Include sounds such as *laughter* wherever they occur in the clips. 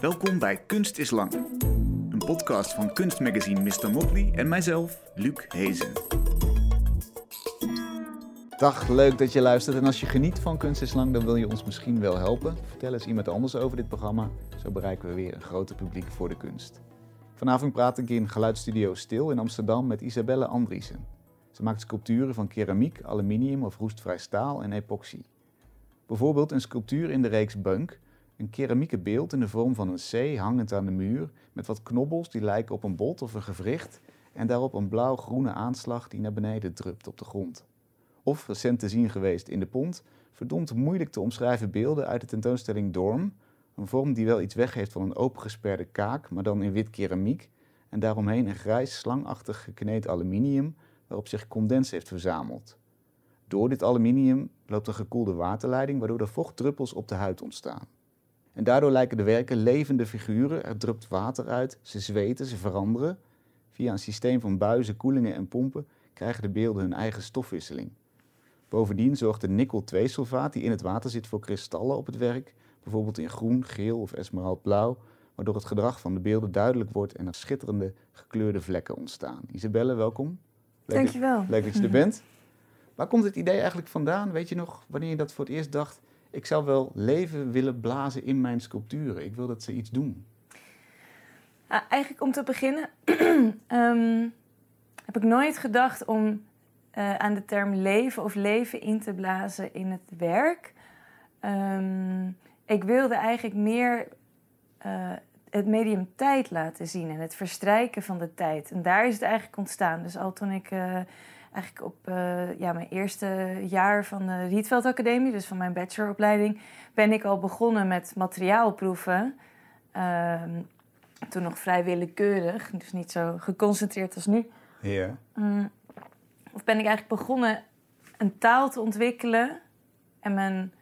Welkom bij Kunst is Lang. Een podcast van kunstmagazine Mr. Motley en mijzelf, Luc Hezen. Dag, leuk dat je luistert. En als je geniet van Kunst is Lang, dan wil je ons misschien wel helpen. Vertel eens iemand anders over dit programma. Zo bereiken we weer een groter publiek voor de kunst. Vanavond praat ik in Geluidsstudio Stil in Amsterdam met Isabelle Andriessen. Ze maakt sculpturen van keramiek, aluminium of roestvrij staal en epoxy. Bijvoorbeeld een sculptuur in de reeks Bunk, een keramieke beeld in de vorm van een C hangend aan de muur met wat knobbels die lijken op een bot of een gewricht en daarop een blauw-groene aanslag die naar beneden drupt op de grond. Of recent te zien geweest in de pont, verdomd moeilijk te omschrijven beelden uit de tentoonstelling Dorm, een vorm die wel iets weggeeft van een opengesperde kaak, maar dan in wit keramiek en daaromheen een grijs slangachtig gekneed aluminium waarop zich condens heeft verzameld. Door dit aluminium loopt een gekoelde waterleiding waardoor er vochtdruppels op de huid ontstaan. En daardoor lijken de werken levende figuren, er drupt water uit, ze zweten, ze veranderen. Via een systeem van buizen, koelingen en pompen krijgen de beelden hun eigen stofwisseling. Bovendien zorgt de nikkel-2-sulfaat die in het water zit voor kristallen op het werk, bijvoorbeeld in groen, geel of esmeraldblauw, waardoor het gedrag van de beelden duidelijk wordt en er schitterende gekleurde vlekken ontstaan. Isabelle, welkom. Leuk, Dankjewel. Leuk dat je er bent. Waar komt het idee eigenlijk vandaan? Weet je nog wanneer je dat voor het eerst dacht? Ik zou wel leven willen blazen in mijn sculpturen. Ik wil dat ze iets doen. eigenlijk om te beginnen *clears throat* ehm, heb ik nooit gedacht om uh, aan de term leven of leven in te blazen in het werk. Um, ik wilde eigenlijk meer uh, het medium tijd laten zien en het verstrijken van de tijd. En daar is het eigenlijk ontstaan. Dus al toen ik uh, eigenlijk op uh, ja, mijn eerste jaar van de Rietveld Academie, dus van mijn bacheloropleiding, ben ik al begonnen met materiaalproeven. Ehm, toen nog vrij willekeurig, dus niet zo geconcentreerd als nu. Ja. Mm, of ben ik eigenlijk begonnen een taal te ontwikkelen en mijn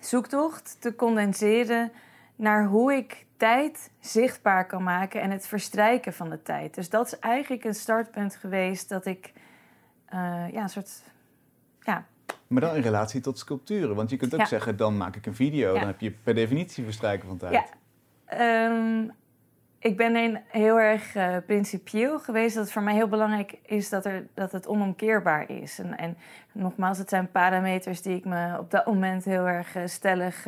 zoektocht te condenseren naar hoe ik tijd zichtbaar kan maken en het verstrijken van de tijd. Dus dat is eigenlijk een startpunt geweest dat ik uh, ja, een soort. Ja. Maar dan in relatie tot sculpturen. Want je kunt ook zeggen, dan maak ik een video. Dan heb je per definitie verstrijken van tijd. Ja. Um, ik ben een heel erg uh, principieel geweest. Dat het voor mij heel belangrijk is dat, er, dat het onomkeerbaar is. En, en nogmaals, het zijn parameters die ik me op dat moment heel erg uh, stellig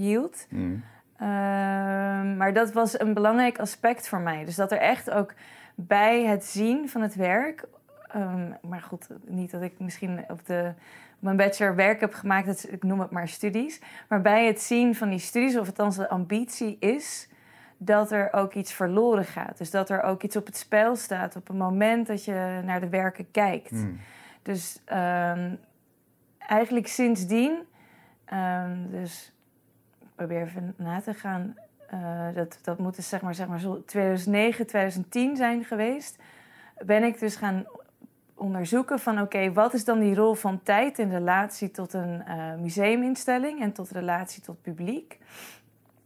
hield. Mm. Ehm, maar dat was een belangrijk aspect voor mij. Dus dat er echt ook bij het zien van het werk. Um, maar goed, niet dat ik misschien op, de, op mijn bachelor werk heb gemaakt, dat, ik noem het maar studies. Maar bij het zien van die studies, of althans de ambitie is dat er ook iets verloren gaat. Dus dat er ook iets op het spel staat op het moment dat je naar de werken kijkt. Mm. Dus um, eigenlijk sindsdien, dus probeer even na te gaan. Uh, dat, dat moet dus zeg maar, zeg maar 2009, 2010 zijn geweest. Ben ik dus gaan onderzoeken van oké, wat is dan die rol van tijd in relatie tot een uh, museuminstelling en tot relatie tot publiek?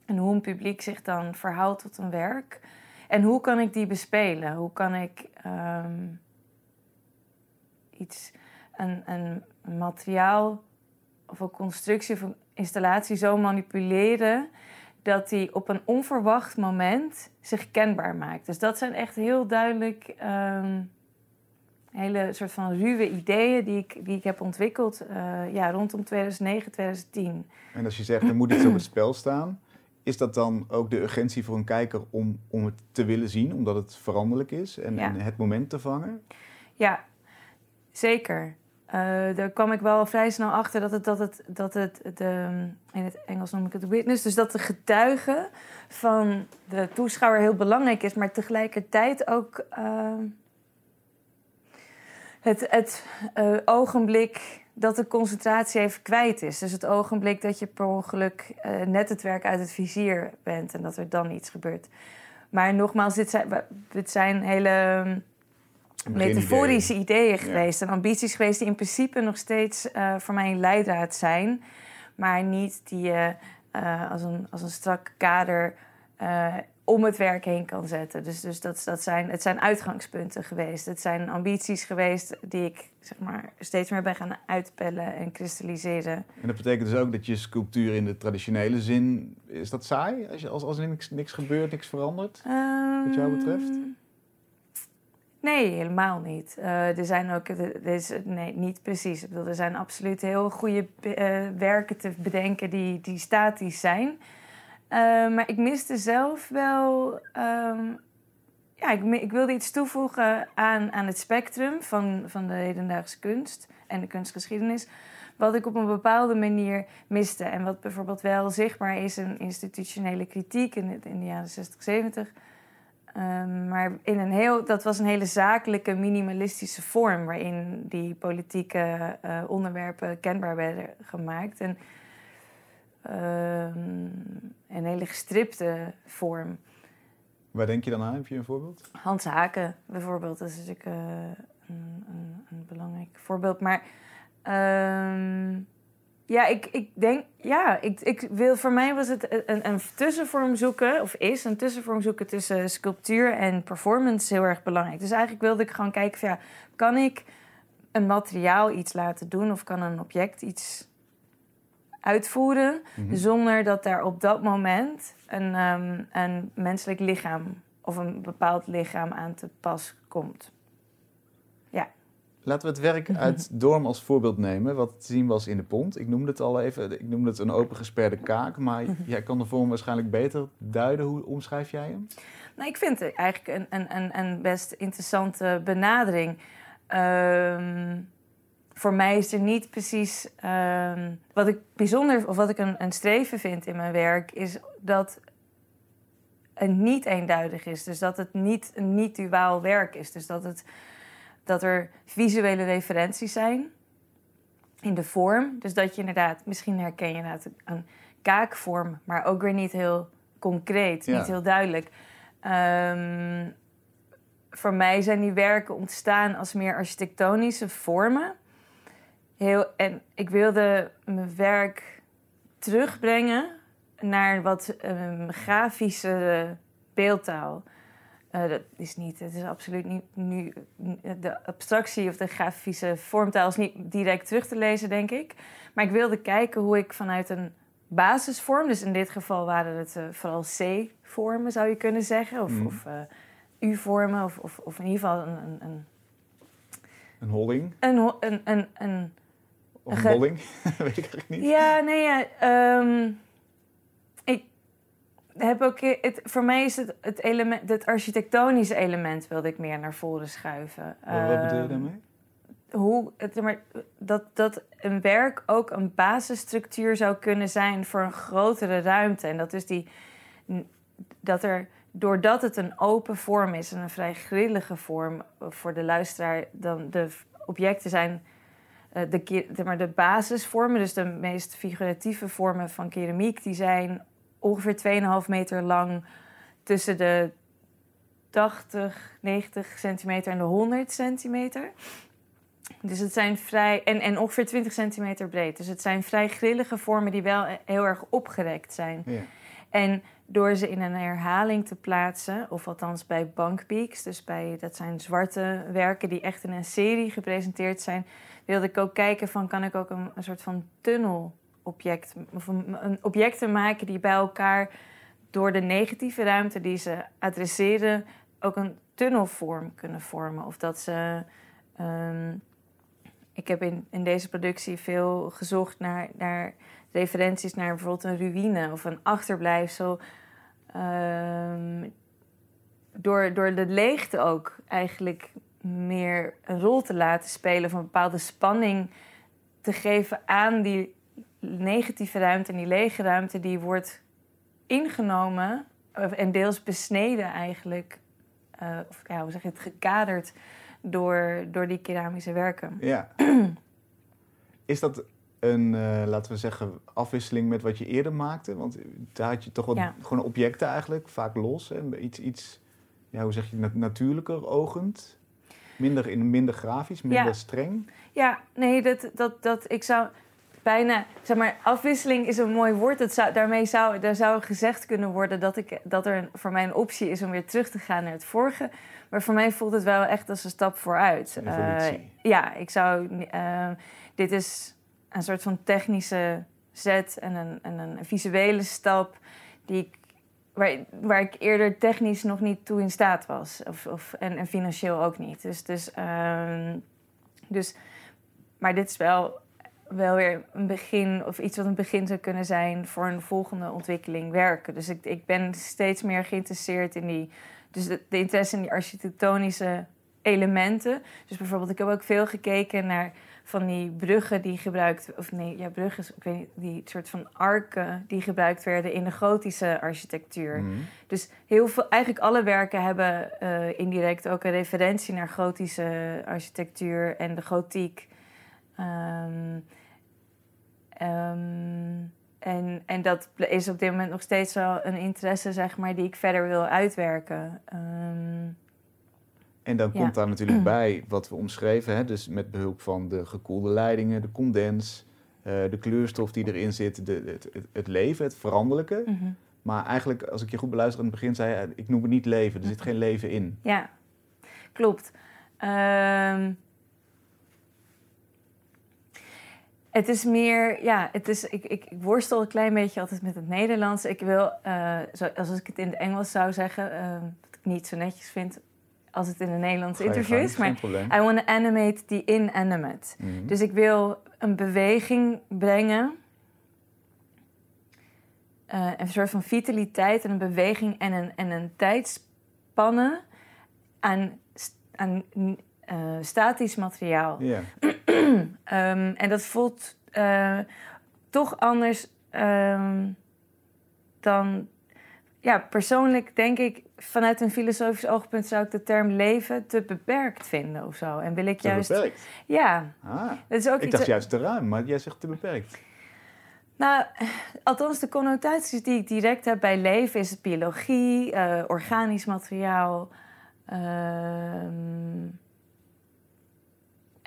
En hoe een publiek zich dan verhoudt tot een werk. En hoe kan ik die bespelen? Hoe kan ik um, iets, een, een materiaal of een constructie of installatie zo manipuleren dat die op een onverwacht moment zich kenbaar maakt. Dus dat zijn echt heel duidelijk um, hele soort van ruwe ideeën die ik, die ik heb ontwikkeld uh, ja, rondom 2009, 2010. En als je zegt er moet iets op het spel staan, is dat dan ook de urgentie voor een kijker om, om het te willen zien, omdat het veranderlijk is en, en het moment te vangen? Ja, zeker. Uh, daar kwam ik wel vrij snel achter dat het, dat het, dat het de, in het Engels noem ik het witness, dus dat de getuige van de toeschouwer heel belangrijk is, maar tegelijkertijd ook uh, het, het uh, ogenblik dat de concentratie even kwijt is. Dus het ogenblik dat je per ongeluk net het werk uit het vizier bent en dat er dan iets gebeurt. Maar nogmaals, dit zijn, dit zijn hele metaforische ideeën, geweest en ambities geweest die in principe nog steeds uh, voor mij een leidraad zijn, maar niet die je uh, als, een, als een strak kader uh, om het werk heen kan zetten. Dus, dus dat, dat zijn, het zijn uitgangspunten geweest. Het zijn ambities geweest die ik zeg maar, steeds meer ben gaan uitpellen en kristalliseren. En dat betekent dus ook dat je sculptuur in de traditionele zin... Is dat saai? Als, je, als, als er niks, niks gebeurt, niks verandert? wat jou betreft? Ehm, Nee, helemaal niet. Uh, er zijn ook, er nee, niet precies. Ik bedoel, er zijn absoluut heel goede uh, werken te bedenken die, die statisch zijn. Uh, maar ik miste zelf wel. Um, ja, ik, ik, wilde iets toevoegen aan, aan het spectrum van, van de hedendaagse kunst en de kunstgeschiedenis. Wat ik op een bepaalde manier miste. En wat bijvoorbeeld wel zichtbaar is in institutionele kritiek in de jaren 60, 70. Um, maar in een heel, dat was een hele zakelijke, minimalistische vorm waarin die politieke uh, onderwerpen kenbaar werden gemaakt. En um, een hele gestripte vorm. Waar denk je dan aan? Heb je een voorbeeld? Hans Haken bijvoorbeeld, dat is natuurlijk uh, een, een, een, belangrijk voorbeeld. Maar um, ja, ik, ik denk, ja, ik, ik wil, voor mij was het een, een tussenvorm zoeken, of is een tussenvorm zoeken tussen sculptuur en performance heel erg belangrijk. Dus eigenlijk wilde ik gewoon kijken van ja, kan ik een materiaal iets laten doen of kan een object iets uitvoeren mhm. zonder dat daar op dat moment een, um, een menselijk lichaam of een bepaald lichaam aan te pas komt. Laten we het werk mhm. uit Dorm als voorbeeld nemen, wat te zien was in de pont. Ik noemde het al even, ik noemde het een open gesperde kaak, maar mhm. jij kan de vorm waarschijnlijk beter duiden. Hoe omschrijf jij hem? Nou, ik vind het eigenlijk een, een, een, een best interessante benadering. Ehm, voor mij is er niet precies. Ehm, wat ik bijzonder, of wat ik een, een streven vind in mijn werk, is dat het niet eenduidig is. Dus dat het niet een niet-duaal werk is. Dus dat het dat er visuele referenties zijn in de vorm. Dus dat je inderdaad, misschien herken je inderdaad een kaakvorm, maar ook weer niet heel concreet, niet heel duidelijk. Um, voor mij zijn die werken ontstaan als meer architectonische vormen. Heel, en ik wilde mijn werk terugbrengen naar wat um, grafische beeldtaal. Uh, dat is niet, het is absoluut niet nu. De abstractie of de grafische vormtaal is niet direct terug te lezen, denk ik. Maar ik wilde kijken hoe ik vanuit een basisvorm, dus in dit geval waren het uh, vooral C-vormen, zou je kunnen zeggen, of, mm. of uh, U-vormen, of, of, of, in ieder geval een. Een, een, een holling? Een, een, een, een, of een bolling? *laughs* Weet ik eigenlijk niet. Ja, nee, ja. Um, heb ook, het, voor mij is het, het, element, het architectonische element wilde ik meer naar voren schuiven. Wat, wat bedoel je daarmee? Ehm, hoe, het, maar, dat, dat een werk ook een basisstructuur zou kunnen zijn voor een grotere ruimte. En dat is die, dat er, doordat het een open vorm is en een vrij grillige vorm voor de luisteraar, dan de objecten zijn uh, de, maar de basisvormen, dus de meest figuratieve vormen van keramiek, die zijn ongeveer 2,5 meter lang tussen de 80, 90 centimeter en de 100 centimeter. Dus het zijn vrij. En, en ongeveer 20 centimeter breed. Dus het zijn vrij grillige vormen die wel heel erg opgerekt zijn. Ja. En door ze in een herhaling te plaatsen, of althans bij bankpeaks, dus bij, dat zijn zwarte werken die echt in een serie gepresenteerd zijn, wilde ik ook kijken van kan ik ook een, een soort van tunnel object, een, objecten maken die bij elkaar door de negatieve ruimte die ze adresseren ook een tunnelvorm kunnen vormen. Of dat ze. Um, ik heb in, in deze productie veel gezocht naar, naar referenties naar bijvoorbeeld een ruïne of een achterblijfsel. Um, door, door de leegte ook eigenlijk meer een rol te laten spelen, of een bepaalde spanning te geven aan die negatieve ruimte en die lege ruimte die wordt ingenomen en deels besneden eigenlijk, uh, of ja, hoe zeg je het, gekaderd door, door die keramische werken. Ja. *clears throat* Is dat een, uh, laten we zeggen, afwisseling met wat je eerder maakte? Want daar had je toch wat, gewoon objecten eigenlijk, vaak los. Hè? Iets, iets ja, hoe zeg je, natuurlijker ogend. Minder, in, minder grafisch, minder streng. Ja, nee, dat, dat, dat, ik zou bijna, zeg maar, afwisseling is een mooi woord. Zou, daarmee zou, daar zou gezegd kunnen worden dat, ik, dat er voor mij een optie is om weer terug te gaan naar het vorige. Maar voor mij voelt het wel echt als een stap vooruit. Uh, ja, ik zou. Uh, dit is een soort van technische zet en een, en een visuele stap die ik, waar, waar ik eerder technisch nog niet toe in staat was. Of, of, en, en financieel ook niet. Dus, dus, uh, dus, maar dit is wel wel weer een begin of iets wat een begin zou kunnen zijn voor een volgende ontwikkeling werken. Dus ik, ik ben steeds meer geïnteresseerd in die, dus de, de interesse in die architectonische elementen. Dus bijvoorbeeld, ik heb ook veel gekeken naar van die bruggen die gebruikt, of nee, ja, bruggen, ik weet niet, die soort van arken die gebruikt werden in de gotische architectuur. Mhm. Dus heel veel, eigenlijk alle werken hebben uh, indirect ook een referentie naar gotische architectuur en de gotiek. Um, um, en, en dat is op dit moment nog steeds wel een interesse, zeg maar, die ik verder wil uitwerken. Um, en dan komt daar natuurlijk *clears throat* bij wat we omschreven, hè? dus met behulp van de gekoelde leidingen, de condens, uh, de kleurstof die erin zit, de, het, het, leven, het veranderlijke. Mm -hmm. Maar eigenlijk, als ik je goed beluister aan het begin, zei je, ik noem het niet leven, er zit geen leven in. Ja, klopt. Um, Het is meer, ja, het is, ik, ik, ik, worstel een klein beetje altijd met het Nederlands. Ik wil, uh, zo, als ik het in het Engels zou zeggen, uh, wat ik niet zo netjes vind als het in een Nederlands interview is. Maar I want to animate the inanimate. Mm -hmm. Dus ik wil een beweging brengen. Uh, een soort van vitaliteit en een beweging en een, en een tijdspanne aan, aan statisch materiaal. Yeah. *clears throat* um, en dat voelt uh, toch anders um, dan. Ja, persoonlijk denk ik, vanuit een filosofisch oogpunt zou ik de term leven te beperkt vinden of zo. En wil ik te juist. beperkt? Ja. Ah, dat is ook ik dacht juist te ruim, maar jij zegt te beperkt. Nou, althans, de connotaties die ik direct heb bij leven is biologie, uh, organisch materiaal. Uh,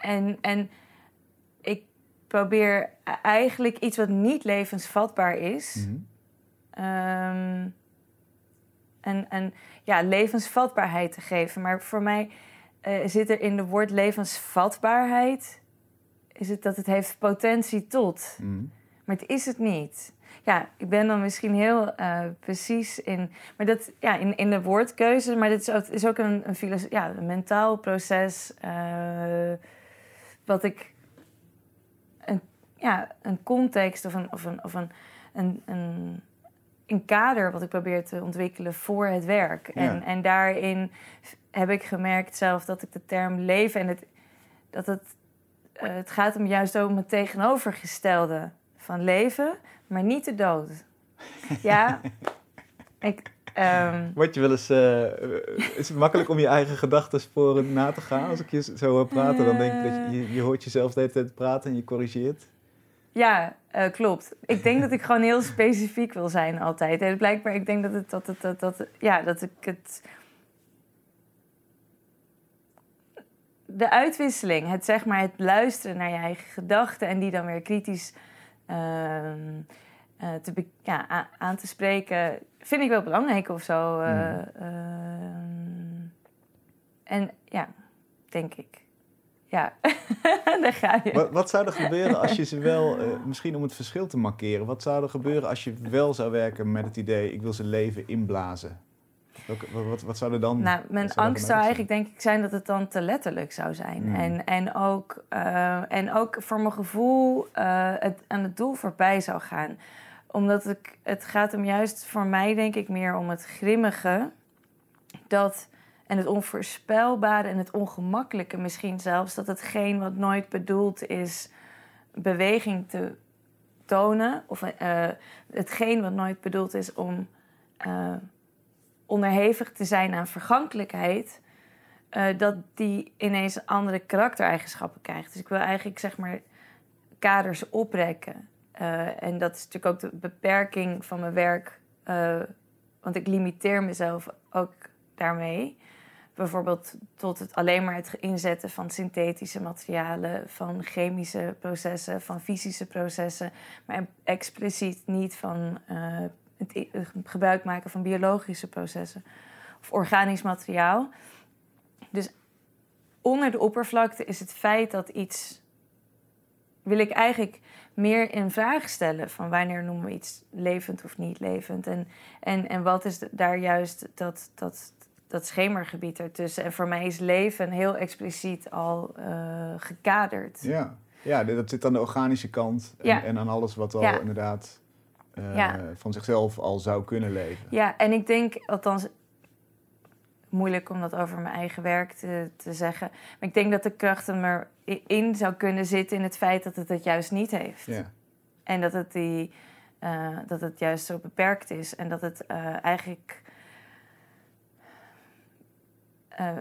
en, en ik probeer eigenlijk iets wat niet levensvatbaar is. Mm -hmm. um, en, en ja, levensvatbaarheid te geven. Maar voor mij uh, zit er in de woord levensvatbaarheid... is het dat het heeft potentie tot. Mm -hmm. Maar het is het niet. Ja, ik ben dan misschien heel uh, precies in... Maar dat, ja, in, in de woordkeuze, maar dit is ook, is ook een, een, ja, een mentaal proces... Uh, wat ik een, ja, een context of een, of een, of een, een, een, een kader wat ik probeer te ontwikkelen voor het werk. Ja. En, en daarin heb ik gemerkt zelf dat ik de term leven en het, dat het, uh, het gaat hem juist om het tegenovergestelde van leven, maar niet de dood. *laughs* Ja, ik, Um, Word je wel eens... Uh, is het makkelijk om je eigen gedachtensporen na te gaan? Als ik je zo hoor praten, dan denk ik dat je, je hoort jezelf de hele tijd praten en je corrigeert. Ja, uh, klopt. Ik denk dat ik gewoon heel specifiek wil zijn altijd. En blijkbaar, ik denk dat, het, dat, het, dat, dat, ja, dat ik het... De uitwisseling, het, zeg maar, het luisteren naar je eigen gedachten... en die dan weer kritisch uh, uh, te ja, aan te spreken vind ik wel belangrijk of zo. Mm. uh, en ja, denk ik. Ja, *laughs* daar ga je. Wat, wat zou er gebeuren als je ze wel, uh, misschien om het verschil te markeren, wat zou er gebeuren als je wel zou werken met het idee, ik wil ze leven inblazen? Wat, wat, wat zou er dan... Nou, mijn zou angst zou eigenlijk denk ik zijn dat het dan te letterlijk zou zijn. Mm. En, en, ook, uh, en ook voor mijn gevoel uh, het aan het doel voorbij zou gaan omdat ik, het gaat hem juist voor mij, denk ik, meer om het grimmige. Dat, en het onvoorspelbare en het ongemakkelijke misschien zelfs. Dat hetgeen wat nooit bedoeld is beweging te tonen. Of uh, hetgeen wat nooit bedoeld is om uh, onderhevig te zijn aan vergankelijkheid. Uh, dat die ineens andere karaktereigenschappen krijgt. Dus ik wil eigenlijk, zeg maar, kaders oprekken. Uh, en dat is natuurlijk ook de beperking van mijn werk. Uh, want ik limiteer mezelf ook daarmee. bijvoorbeeld tot het alleen maar het inzetten van synthetische materialen, van chemische processen, van fysische processen, maar expliciet niet van uh, het gebruik maken van biologische processen of organisch materiaal. Dus onder de oppervlakte is het feit dat iets. Wil ik eigenlijk meer in vraag stellen van wanneer noemen we iets levend of niet levend. En, en, en wat is daar juist dat, dat, dat schemergebied ertussen. En voor mij is leven heel expliciet al uh, gekaderd. Ja. ja, dat zit aan de organische kant en, ja. en aan alles wat al inderdaad uh, van zichzelf al zou kunnen leven. Ja, en ik denk, althans, moeilijk om dat over mijn eigen werk te, te zeggen. Maar ik denk dat de kracht er in zou kunnen zitten in het feit dat het het juist niet heeft. Ja. En dat het, die, uh, dat het juist zo beperkt is. En dat het uh, eigenlijk uh,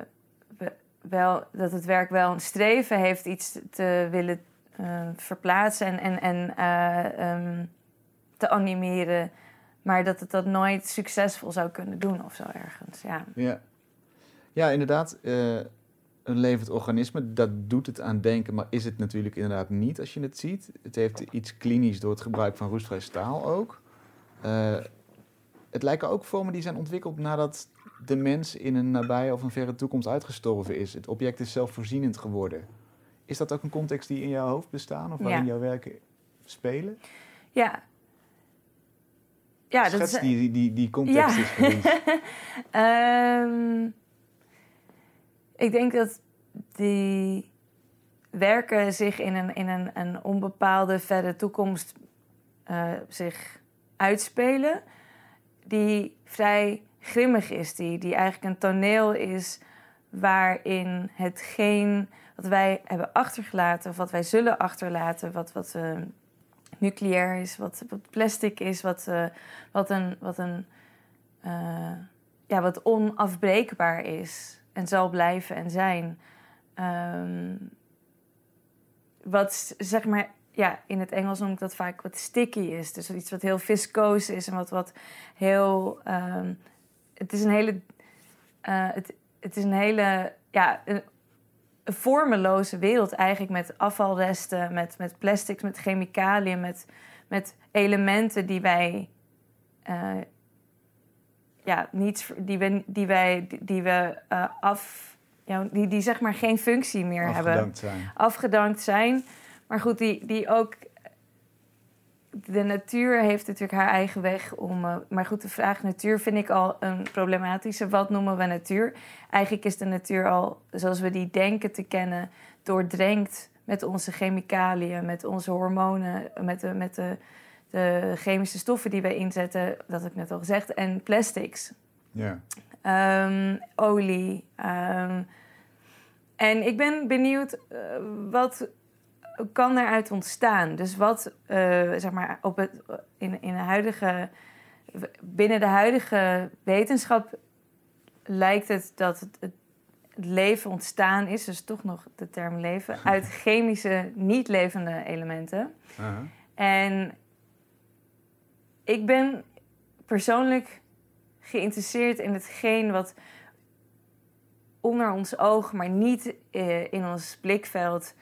wel, dat het werk wel een streven heeft iets te willen verplaatsen en, en, en um, te animeren. Maar dat het dat nooit succesvol zou kunnen doen of zo ergens. Ja, ja. Ja inderdaad. een levend organisme, dat doet het aan denken, maar is het natuurlijk inderdaad niet als je het ziet. Het heeft iets klinisch door het gebruik van roestvrij staal ook. Uh, het lijken ook vormen die zijn ontwikkeld nadat de mens in een nabije of een verre toekomst uitgestorven is. Het object is zelfvoorzienend geworden. Is dat ook een context die in jouw hoofd bestaan of waarin jouw werken spelen? Ja. Ja, Schets dat is, die, die, die context ja. is um, *laughs* ik denk dat die werken zich in een, in een, een onbepaalde verre toekomst uh, zich uitspelen. Die vrij grimmig is, die, die eigenlijk een toneel is waarin hetgeen wat wij hebben achtergelaten, of wat wij zullen achterlaten, wat, wat uh, nucleair is, wat, wat plastic is, wat, uh, wat een, wat een ja, wat onafbreekbaar is en zal blijven en zijn. Um, wat zeg maar, ja, in het Engels noem ik dat vaak wat sticky is. Dus iets wat heel viscoos is en wat, wat heel um, het is een hele. Uh, het, het is een hele. Ja, een, vormeloze wereld eigenlijk met afvalresten, met, met plastics, met chemicaliën, met, met elementen die wij. Uh, ja, niets, die we, die wij, die we uh, af. Ja, die, die zeg maar geen functie meer Afgedankt hebben. Zijn. Afgedankt zijn. Maar goed, die, die ook de natuur heeft natuurlijk haar eigen weg om. Uh, maar goed, de vraag natuur vind ik al een problematische. Wat noemen we natuur? Eigenlijk is de natuur al, zoals we die denken te kennen, doordrenkt met onze chemicaliën, met onze hormonen, met de, met de, de chemische stoffen die wij inzetten, dat heb ik net al gezegd, en plastics. Ja. Um, olie. Um, en ik ben benieuwd uh, wat kan daaruit ontstaan? Dus wat, uh, zeg maar, op het, in, in de huidige, binnen de huidige wetenschap lijkt het dat het, het, leven ontstaan is, dus toch nog de term leven, uit *laughs* chemische, niet levende elementen. Uh -huh. En ik ben persoonlijk geïnteresseerd in hetgeen wat onder ons oog, maar niet uh, in ons blikveld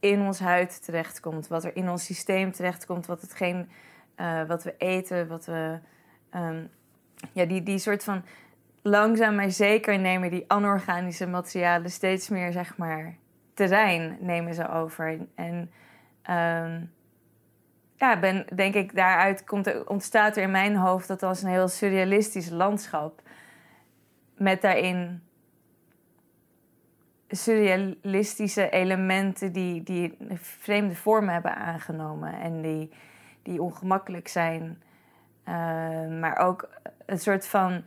in ons huid terechtkomt, wat er in ons systeem terechtkomt, wat hetgeen uh, wat we eten, wat we. Um, ja, die, die soort van langzaam maar zeker nemen die anorganische materialen steeds meer, zeg maar, terrein nemen ze over. En um, ja, ben, denk ik, daaruit komt ontstaat er in mijn hoofd dat als een heel surrealistisch landschap. Met daarin surrealistische elementen die, die vreemde vormen hebben aangenomen en die, die ongemakkelijk zijn. Uh, maar ook een soort van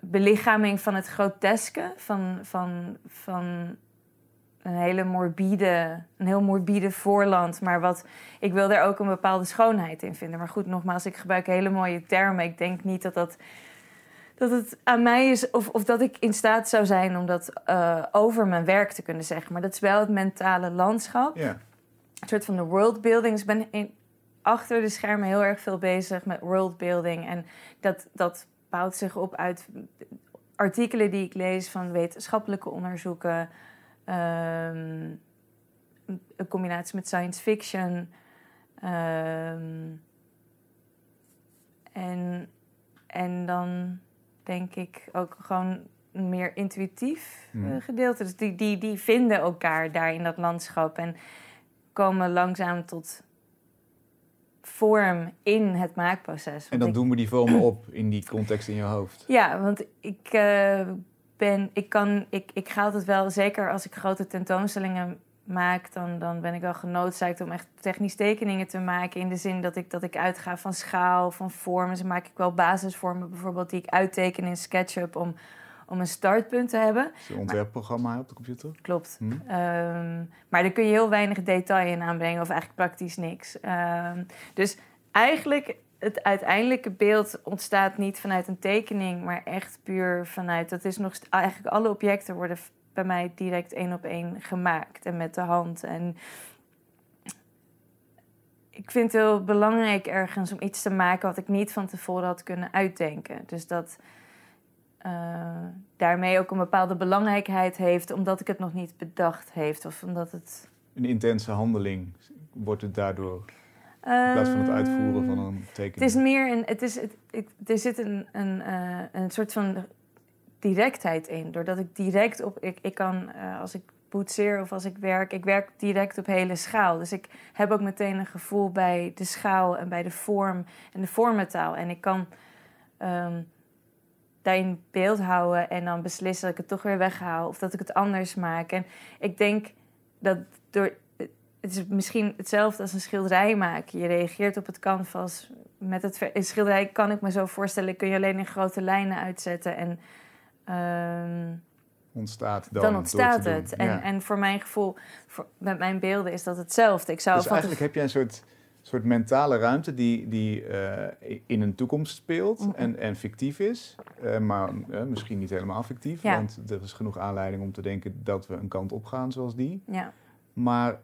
belichaming van het groteske, van, van, van een hele morbide, een heel morbide voorland. Maar wat, ik wil daar ook een bepaalde schoonheid in vinden. Maar goed, nogmaals, ik gebruik hele mooie termen. Ik denk niet dat dat dat het aan mij is of, of dat ik in staat zou zijn om dat uh, over mijn werk te kunnen zeggen. Maar dat is wel het mentale landschap. Een soort van de worldbuilding. Ik ben in, achter de schermen heel erg veel bezig met worldbuilding. En dat, dat bouwt zich op uit artikelen die ik lees van wetenschappelijke onderzoeken, ehm, een combinatie met science fiction. ehm, en, en dan denk ik ook gewoon een meer intuïtief eh, Mhm. gedeelte. Dus die, die, die vinden elkaar daar in dat landschap en komen langzaam tot vorm in het maakproces. En dan ik- doen we die vormen op in die context in je hoofd. ja, want ik eh, ben, ik kan, ik, ik ga altijd wel, zeker als ik grote tentoonstellingen maak, dan, dan ben ik wel genoodzaakt om echt technisch tekeningen te maken. In de zin dat ik, dat ik uitga van schaal, van vormen. Dus maak ik wel basisvormen bijvoorbeeld die ik uitteken in SketchUp om, om een startpunt te hebben. Is een ontwerpprogramma op de computer. Klopt. Hm? Ehm, maar daar kun je heel weinig detail in aanbrengen, of eigenlijk praktisch niks. Ehm, dus eigenlijk, het uiteindelijke beeld ontstaat niet vanuit een tekening, maar echt puur vanuit. Dat is nog eigenlijk alle objecten worden bij mij direct één op één gemaakt en met de hand. En ik vind het heel belangrijk ergens om iets te maken wat ik niet van tevoren had kunnen uitdenken. Dus dat eh, daarmee ook een bepaalde belangrijkheid heeft, omdat ik het nog niet bedacht heeft. Of omdat het. Een intense handeling wordt het daardoor. In plaats van het uitvoeren van een tekening. Het is meer een. Het is, het, ik- er zit een, een, eh, een soort van directheid in. Doordat ik direct op. Ik, ik kan, eh, als ik boetseer of als ik werk, ik werk direct op hele schaal. Dus ik heb ook meteen een gevoel bij de schaal en bij de vorm en de vormentaal. En ik kan ehm daarin beeld houden en dan beslissen dat ik het toch weer weghaal of dat ik het anders maak. En ik denk dat door. Het is misschien hetzelfde als een schilderij maken. Je reageert op het canvas. Met het een schilderij kan ik me zo voorstellen, kun je alleen in grote lijnen uitzetten. En ehm, ontstaat dan. ontstaat het. En, Ja. en voor mijn gevoel, voor, met mijn beelden is dat hetzelfde. Ik zou Dus eigenlijk heb je een soort, soort mentale ruimte die, die eh, in een toekomst speelt Mhm. en, en fictief is. eh, maar eh, misschien niet helemaal fictief, Ja. want er is genoeg aanleiding om te denken dat we een kant op gaan zoals die. Ja, Maar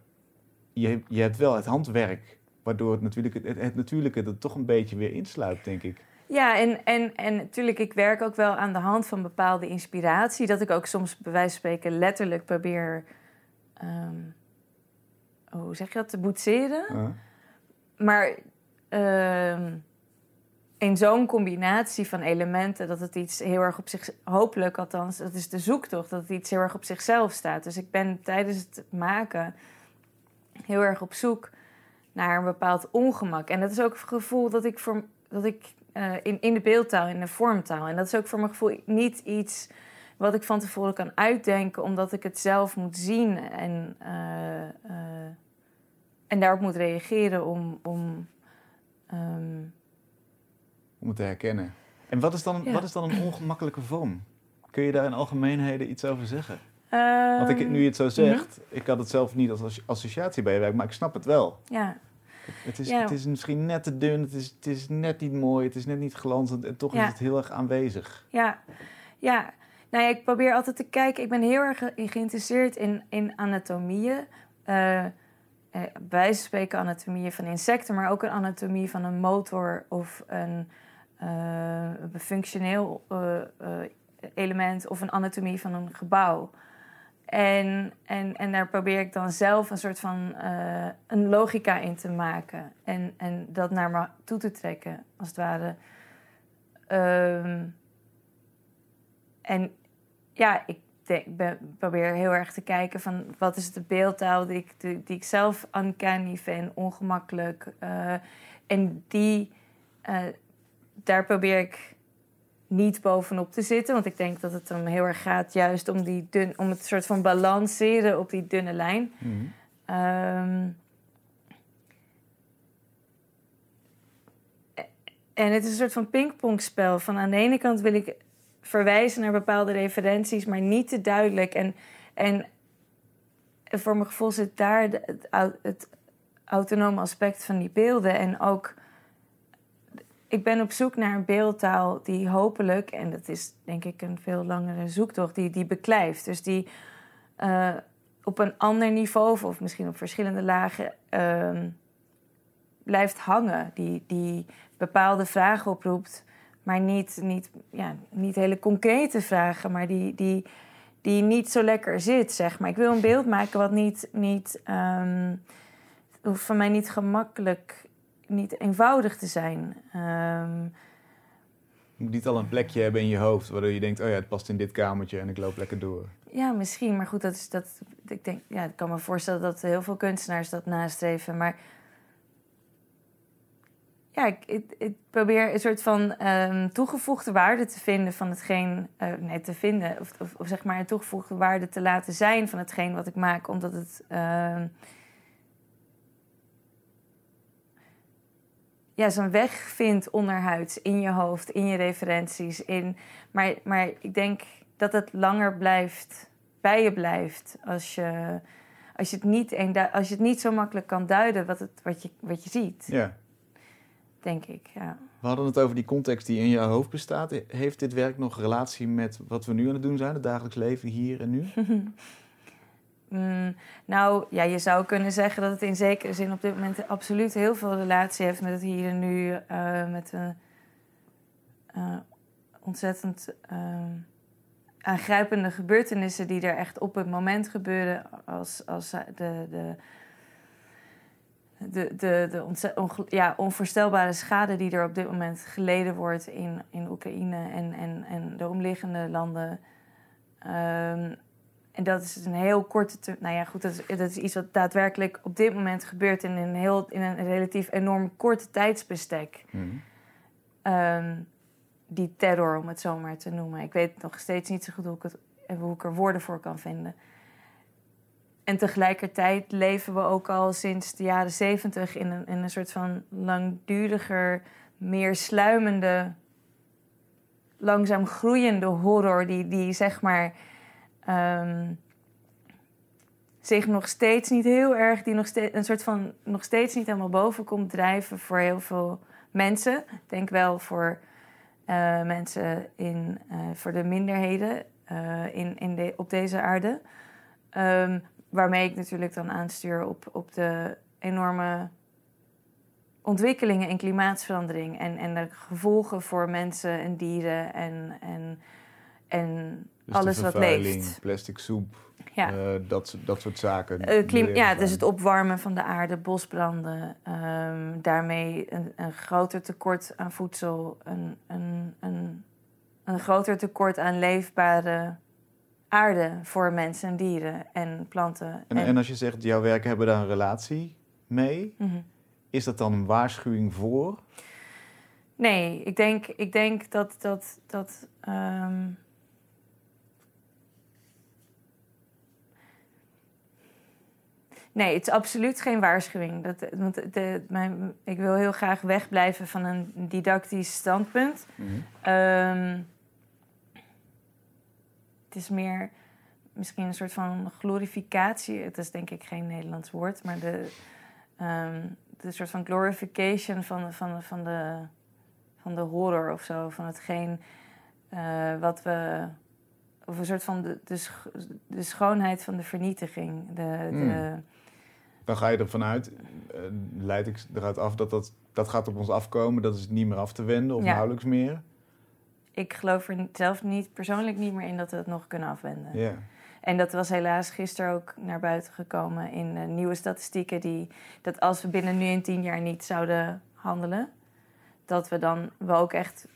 je, je hebt wel het handwerk, waardoor het natuurlijke, het, het natuurlijke er toch een beetje weer insluipt, denk ik. ja en, en, en natuurlijk, ik werk ook wel aan de hand van bepaalde inspiratie. Dat ik ook soms bij wijze van spreken letterlijk probeer... ehm, oh, hoe zeg je dat? Te boetseren. Uh, Maar ehm, in zo'n combinatie van elementen dat het iets heel erg op zich, hopelijk althans, dat is de zoektocht, dat het iets heel erg op zichzelf staat. Dus ik ben tijdens het maken heel erg op zoek naar een bepaald ongemak. En dat is ook het gevoel dat ik, voor, dat ik eh, in, in de beeldtaal, in de vormtaal, en dat is ook voor mijn gevoel niet iets wat ik van tevoren kan uitdenken, omdat ik het zelf moet zien en. eh, eh, en daarop moet reageren om. om ehm, om het te herkennen. En wat is, dan, Ja. wat is dan een ongemakkelijke vorm? Kun je daar in algemeenheden iets over zeggen? Ehm, Want ik, nu je het zo zegt, ik had het zelf niet als as- associatie bij je werk, maar ik snap het wel. Ja, Het is, Ja. het is misschien net te dun, het is, het is net niet mooi, het is net niet glanzend en toch Ja. is het heel erg aanwezig. ja, ja. Nou ja, ik probeer altijd te kijken. Ik ben heel erg ge- geïnteresseerd in, in anatomieën. Eh, wijze van spreken anatomieën van insecten, maar ook een anatomie van een motor of een, eh, een functioneel element of een anatomie van een gebouw. En, en, en daar probeer ik dan zelf een soort van eh, een logica in te maken. En, en dat naar me toe te trekken, als het ware. Ehm, en ja, ik probeer heel erg te kijken van wat is de beeldtaal die ik, die, die ik zelf uncanny vind, ongemakkelijk. eh, en die, eh, daar probeer ik niet bovenop te zitten. Want ik denk dat het hem heel erg gaat juist om, die dun, om het soort van balanceren op die dunne lijn. Mhm. Ehm, en het is een soort van pingpongspel. Van aan de ene kant wil ik verwijzen naar bepaalde referenties, maar niet te duidelijk. En, en voor mijn gevoel zit daar het, het autonome aspect van die beelden. En ook, ik ben op zoek naar een beeldtaal die hopelijk, en dat is denk ik een veel langere zoektocht, die, die beklijft. Dus die eh, op een ander niveau, of misschien op verschillende lagen, ehm, blijft hangen. Die, die bepaalde vragen oproept maar niet, niet, ja, niet hele concrete vragen, maar die, die, die niet zo lekker zit, zeg maar. Ik wil een beeld maken wat niet, niet um, hoeft van mij niet gemakkelijk, niet eenvoudig te zijn. Um, je moet niet al een plekje hebben in je hoofd waardoor je denkt, oh ja, het past in dit kamertje en ik loop lekker door. Ja, misschien. Maar goed, dat is dat. Ik denk, ja, ik kan me voorstellen dat heel veel kunstenaars dat nastreven. Maar ja, ik, ik, probeer een soort van um, toegevoegde waarde te vinden van hetgeen. Uh, nee, te vinden. Of, of, of, zeg maar een toegevoegde waarde te laten zijn van hetgeen wat ik maak. Omdat het. Uh, ja, zo'n weg vindt onderhuids in je hoofd, in je referenties. In, maar, maar ik denk dat het langer blijft, bij je blijft. Als je, als je, het, niet als je het niet zo makkelijk kan duiden wat, het, wat, je, wat je ziet. Ja. Denk ik, ja. We hadden het over die context die in je hoofd bestaat. Heeft dit werk nog relatie met wat we nu aan het doen zijn, het dagelijks leven hier en nu? *laughs* Mm, nou, ja, je zou kunnen zeggen dat het in zekere zin op dit moment absoluut heel veel relatie heeft met het hier en nu. Uh, met de uh, ontzettend uh, aangrijpende gebeurtenissen die er echt op het moment gebeuren. Als, als de, de, de, de, de ja, onvoorstelbare schade die er op dit moment geleden wordt in, in Oekraïne en, en, en de omliggende landen. Ehm, en dat is een heel korte. Nou ja, goed, dat is, dat is, iets wat daadwerkelijk op dit moment gebeurt in een, heel, in een relatief enorm korte tijdsbestek. Mm. die terror, om het zo maar te noemen. Ik weet nog steeds niet zo goed hoe ik, het, hoe ik er woorden voor kan vinden. En tegelijkertijd leven we ook al sinds de jaren zeventig in een, in een soort van langduriger, meer sluimende, langzaam groeiende horror, die, die zeg maar um, zich nog steeds niet heel erg, die nog steeds een soort van nog steeds niet helemaal boven komt drijven voor heel veel mensen. Ik denk wel voor uh, mensen in, uh, voor de minderheden uh, in, in de, op deze aarde. Um, waarmee ik natuurlijk dan aanstuur op, op de enorme ontwikkelingen in klimaatsverandering en, en de gevolgen voor mensen en dieren en, en, en dus alles wat leeft. Plastic soep, ja. Uh, dat, dat soort zaken. Uh, ja, dus het opwarmen van de aarde, bosbranden, um, daarmee een, een, groter tekort aan voedsel, een, een, een, een groter tekort aan leefbare aarde voor mensen en dieren en planten. En, en, als je zegt, jouw werken hebben daar een relatie mee, mm -hmm. is dat dan een waarschuwing voor? Nee, ik denk, ik denk dat, dat, dat um, Nee, het is absoluut geen waarschuwing. Dat, want de, mijn, ik wil heel graag wegblijven van een didactisch standpunt. Mm -hmm. het is meer misschien een soort van glorificatie. Het is denk ik geen Nederlands woord, maar de, um, de soort van glorification van, van, van, de, van de horror of zo. Van hetgeen uh, wat we. Of een soort van de, de, de schoonheid van de vernietiging. De, mm. Dan ga je ervan uit, uh, leid ik eruit af dat, dat dat gaat op ons afkomen, dat is niet meer af te wenden of nauwelijks meer. Ik geloof er zelf niet, persoonlijk niet meer in dat we het nog kunnen afwenden. Ja. En dat was helaas gisteren ook naar buiten gekomen in uh, nieuwe statistieken. Die, dat als we binnen nu en tien jaar niet zouden handelen, dat we dan wel ook echt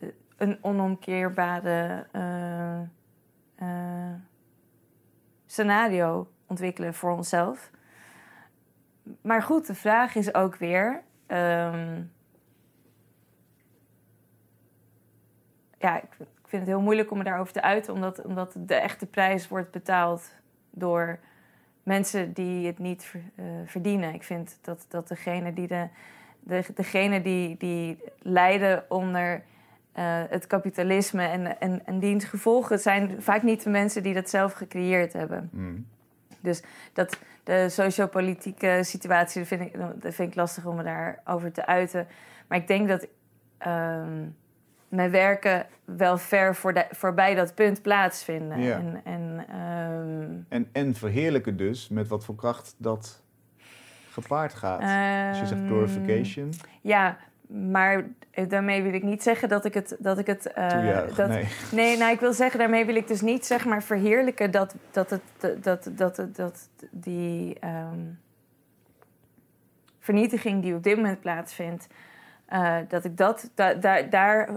eh, een onomkeerbare uh, scenario ontwikkelen voor onszelf maar goed, de vraag is ook weer. Um, ja, ik, vind het heel moeilijk om me daarover te uiten, omdat, omdat de echte prijs wordt betaald door mensen die het niet uh, verdienen. Ik vind dat, dat degene die, de, de, die, die lijden onder uh, het kapitalisme en, en, en diens gevolgen, zijn vaak niet de mensen die dat zelf gecreëerd hebben. Mm. Dus dat, de sociopolitieke situatie vind ik, dat vind ik lastig om me daarover te uiten. Maar ik denk dat um, mijn werken wel ver voor de, voorbij dat punt plaatsvinden. Ja. En, en, um, en, en verheerlijken dus met wat voor kracht dat gepaard gaat. Als je zegt ehm, glorification. Ja, maar daarmee wil ik niet zeggen dat ik het. Dat ik het uh, dat, nee. nee, nou, ik wil zeggen, daarmee wil ik dus niet zeg maar verheerlijken dat, dat, het, dat, dat, dat, dat die um, vernietiging die op dit moment plaatsvindt, uh, dat ik dat, da, da, daar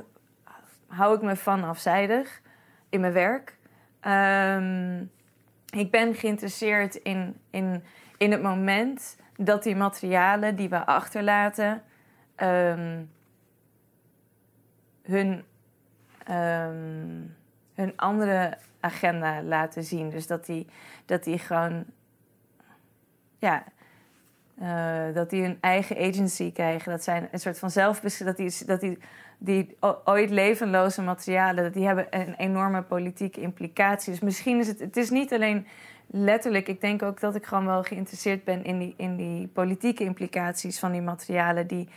hou ik me van afzijdig in mijn werk. Um, ik ben geïnteresseerd in, in, in het moment dat die materialen die we achterlaten um, hun, um, hun andere agenda laten zien. Dus dat die, dat die gewoon, ja, uh, dat die hun eigen agency krijgen. Dat zijn een soort van zelfbescherming. Dat die, dat die, die ooit levenloze materialen, die hebben een enorme politieke implicatie. Dus misschien is het, het is niet alleen letterlijk, ik denk ook dat ik gewoon wel geïnteresseerd ben in die, in die politieke implicaties van die materialen die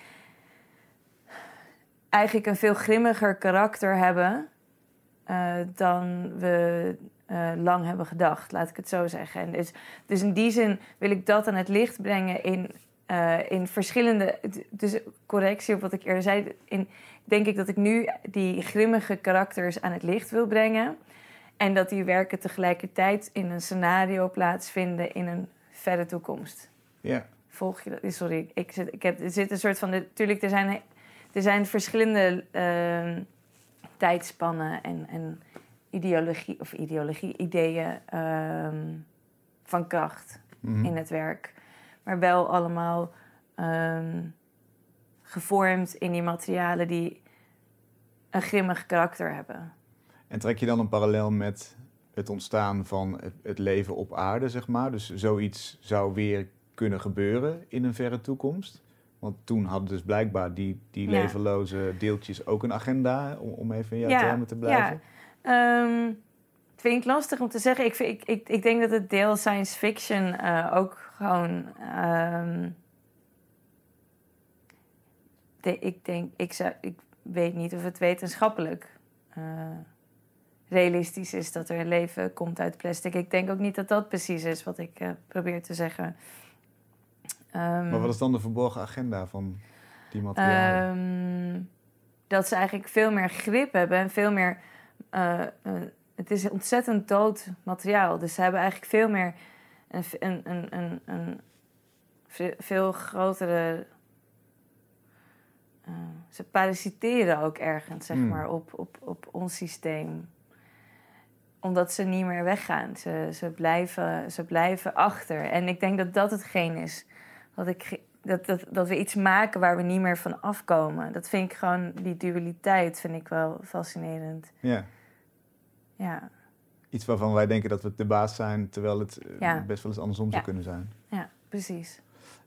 eigenlijk een veel grimmiger karakter hebben uh, dan we uh, lang hebben gedacht, laat ik het zo zeggen. En dus, dus in die zin wil ik dat aan het licht brengen in, uh, in verschillende. Dus correctie op wat ik eerder zei. In, denk ik dat ik nu die grimmige karakters aan het licht wil brengen. En dat die werken tegelijkertijd in een scenario plaatsvinden in een verre toekomst. Ja. Volg je dat? Sorry, ik zit, ik heb, er zit een soort van. Natuurlijk, er zijn, er zijn verschillende uh, tijdspannen en, en ideologie, of ideologie, ideeën uh, van kracht Mhm. in het werk. Maar wel allemaal um, gevormd in die materialen die een grimmig karakter hebben. En trek je dan een parallel met het ontstaan van het leven op aarde, zeg maar? Dus zoiets zou weer kunnen gebeuren in een verre toekomst? Want toen hadden dus blijkbaar die, die Ja. levenloze deeltjes ook een agenda, om, om even in jouw Ja, termen te blijven. Ehm, het vind ik lastig om te zeggen. Ik, vind- ik, ik, ik denk dat het deel science fiction eh, ook gewoon. ehm, de, ik denk, ik, zou, ik weet niet of het wetenschappelijk eh, realistisch is dat er leven komt uit plastic. Ik denk ook niet dat dat precies is wat ik eh, probeer te zeggen. Ehm, Maar wat is dan de verborgen agenda van die materialen? Ehm, dat ze eigenlijk veel meer grip hebben en veel meer. eh, eh, het is ontzettend dood materiaal. Dus ze hebben eigenlijk veel meer. Een, een, een, een, een ve- veel grotere. eh, ze parasiteren ook ergens, zeg Hmm. maar, op, op, op ons systeem. Omdat ze niet meer weggaan. Ze, ze, blijven, ze blijven achter. En ik denk dat dat hetgeen is wat ik dat, dat, dat we iets maken waar we niet meer van afkomen. Dat vind ik gewoon, die dualiteit vind ik wel fascinerend. ja. Ja, Iets waarvan wij denken dat we de baas zijn, terwijl het eh, Ja. best wel eens andersom Ja. zou kunnen zijn. ja precies.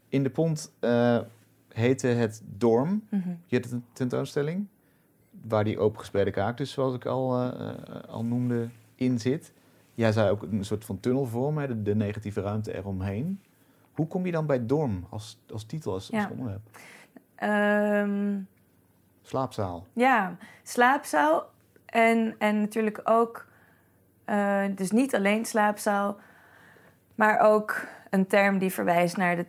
In de pont eh, heette het Dorm. Mhm. Je hebt een tentoonstelling waar die opengespreide kaak, dus zoals ik al, eh, al noemde, in zit. Jij zei ook een soort van tunnelvorm, hè, de, de negatieve ruimte eromheen. Hoe kom je dan bij Dorm als, als titel, als, als onderwerp? Ehm, Slaapzaal. ja, slaapzaal en, en natuurlijk ook, eh, dus niet alleen slaapzaal, maar ook een term die verwijst naar de,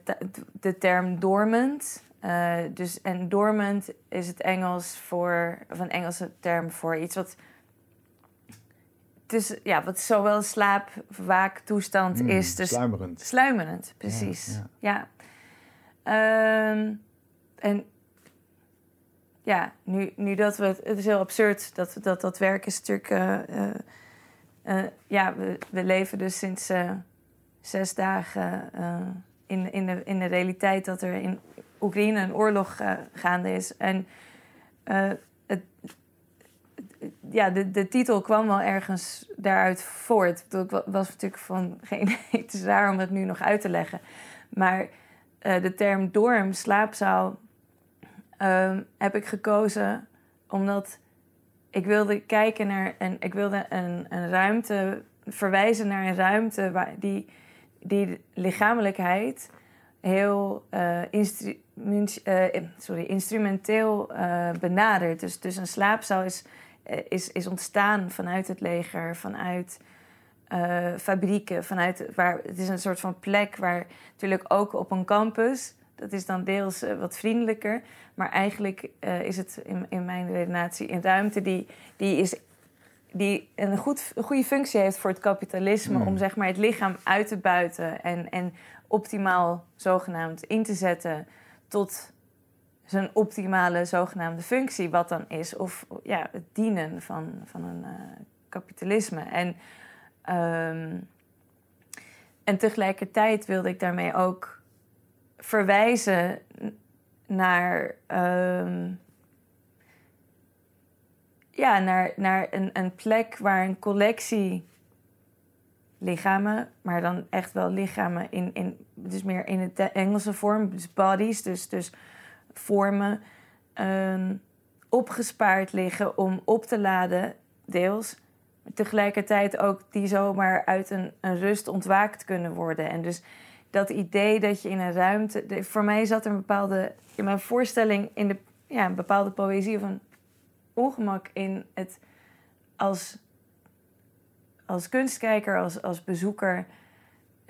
de term dormant. Eh, dus, en dormant is het Engels voor, of een Engelse term voor iets wat, dus, ja, wat zowel slaap-waaktoestand Mm, is. Dus Sluimerend. Sluimerend, precies. ja. Ja. Ehm, en ja, nu, nu dat we... Het is heel absurd dat dat, dat werk is natuurlijk... eh, eh, eh, ja, we, we leven dus sinds zes dagen in, in, de, in de realiteit... dat er in Oekraïne een oorlog gaande is. En ja, de, de titel kwam wel ergens daaruit voort. Ik was natuurlijk van geen het is raar om het nu nog uit te leggen. Maar eh, de term dorm, slaapzaal, ehm, heb ik gekozen omdat ik wilde kijken naar en ik wilde een, een ruimte verwijzen naar een ruimte waar die, die lichamelijkheid heel eh, eh, sorry, instrumenteel benadert. Dus, dus een slaapzaal is, is, is ontstaan vanuit het leger, vanuit eh, fabrieken, vanuit waar het is een soort van plek waar natuurlijk ook op een campus. dat is dan deels eh, wat vriendelijker. Maar eigenlijk eh, is het in, in mijn redenatie een ruimte die, die, is, die een, goed, een goede functie heeft voor het kapitalisme. Hmm. Om zeg maar, het lichaam uit te buiten en, en optimaal zogenaamd in te zetten tot zijn optimale zogenaamde functie, wat dan is. Of ja, het dienen van, van een eh, kapitalisme. En, ehm, en tegelijkertijd wilde ik daarmee ook verwijzen naar, ehm, ja, naar, naar een, een plek waar een collectie lichamen, maar dan echt wel lichamen in, in dus meer in het Engelse vorm, dus bodies, dus, dus vormen, ehm, opgespaard liggen om op te laden, deels. Tegelijkertijd ook die zomaar uit een, een rust ontwaakt kunnen worden. En dus dat idee dat je in een ruimte. voor mij zat er een bepaalde. in mijn voorstelling. in de, ja, een bepaalde poëzie of een ongemak in het. als, als kunstkijker, als, als bezoeker.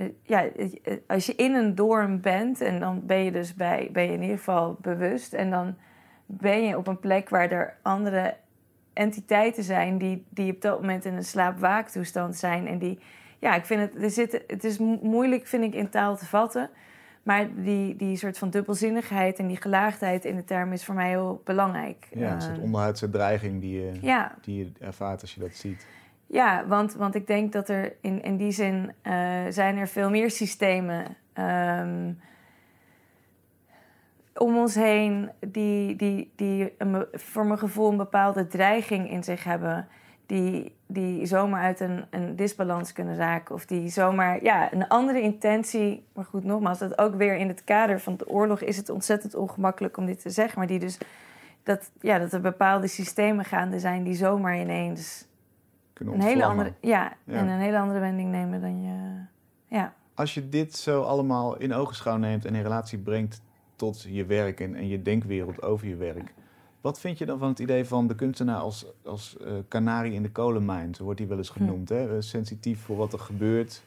Eh, Ja, eh, als je in een dorm bent en dan ben je dus bij, ben je in ieder geval bewust. En dan ben je op een plek waar er andere entiteiten zijn die, die op dat moment in een slaap-waaktoestand zijn. En die, ja, ik vind het, er zit, het is mo- moeilijk, vind ik, in taal te vatten. Maar die, die soort van dubbelzinnigheid en die gelaagdheid in de term is voor mij heel belangrijk. Ja, een soort Eh, onderhuidse dreiging die je, ja, die je ervaart als je dat ziet. Ja want, want ik denk dat er in, in die zin eh, zijn er veel meer systemen ehm, om ons heen die, die, die voor mijn gevoel een bepaalde dreiging in zich hebben. Die, die zomaar uit een, een disbalans kunnen raken. Of die zomaar ja, een andere intentie. Maar goed, nogmaals, dat ook weer in het kader van de oorlog is het ontzettend ongemakkelijk om dit te zeggen. Maar die dus dat, ja, dat er bepaalde systemen gaande zijn die zomaar ineens Kunnen een hele andere, ja, Ja. en een hele andere wending nemen dan je. Ja. Als je dit zo allemaal in ogenschouw neemt en in relatie brengt tot je werk en, en je denkwereld over je werk. Wat vind je dan van het idee van de kunstenaar als, als eh, kanarie in de kolenmijn? Zo wordt hij wel eens Hm. genoemd. Hè? Eh, Sensitief voor wat er gebeurt.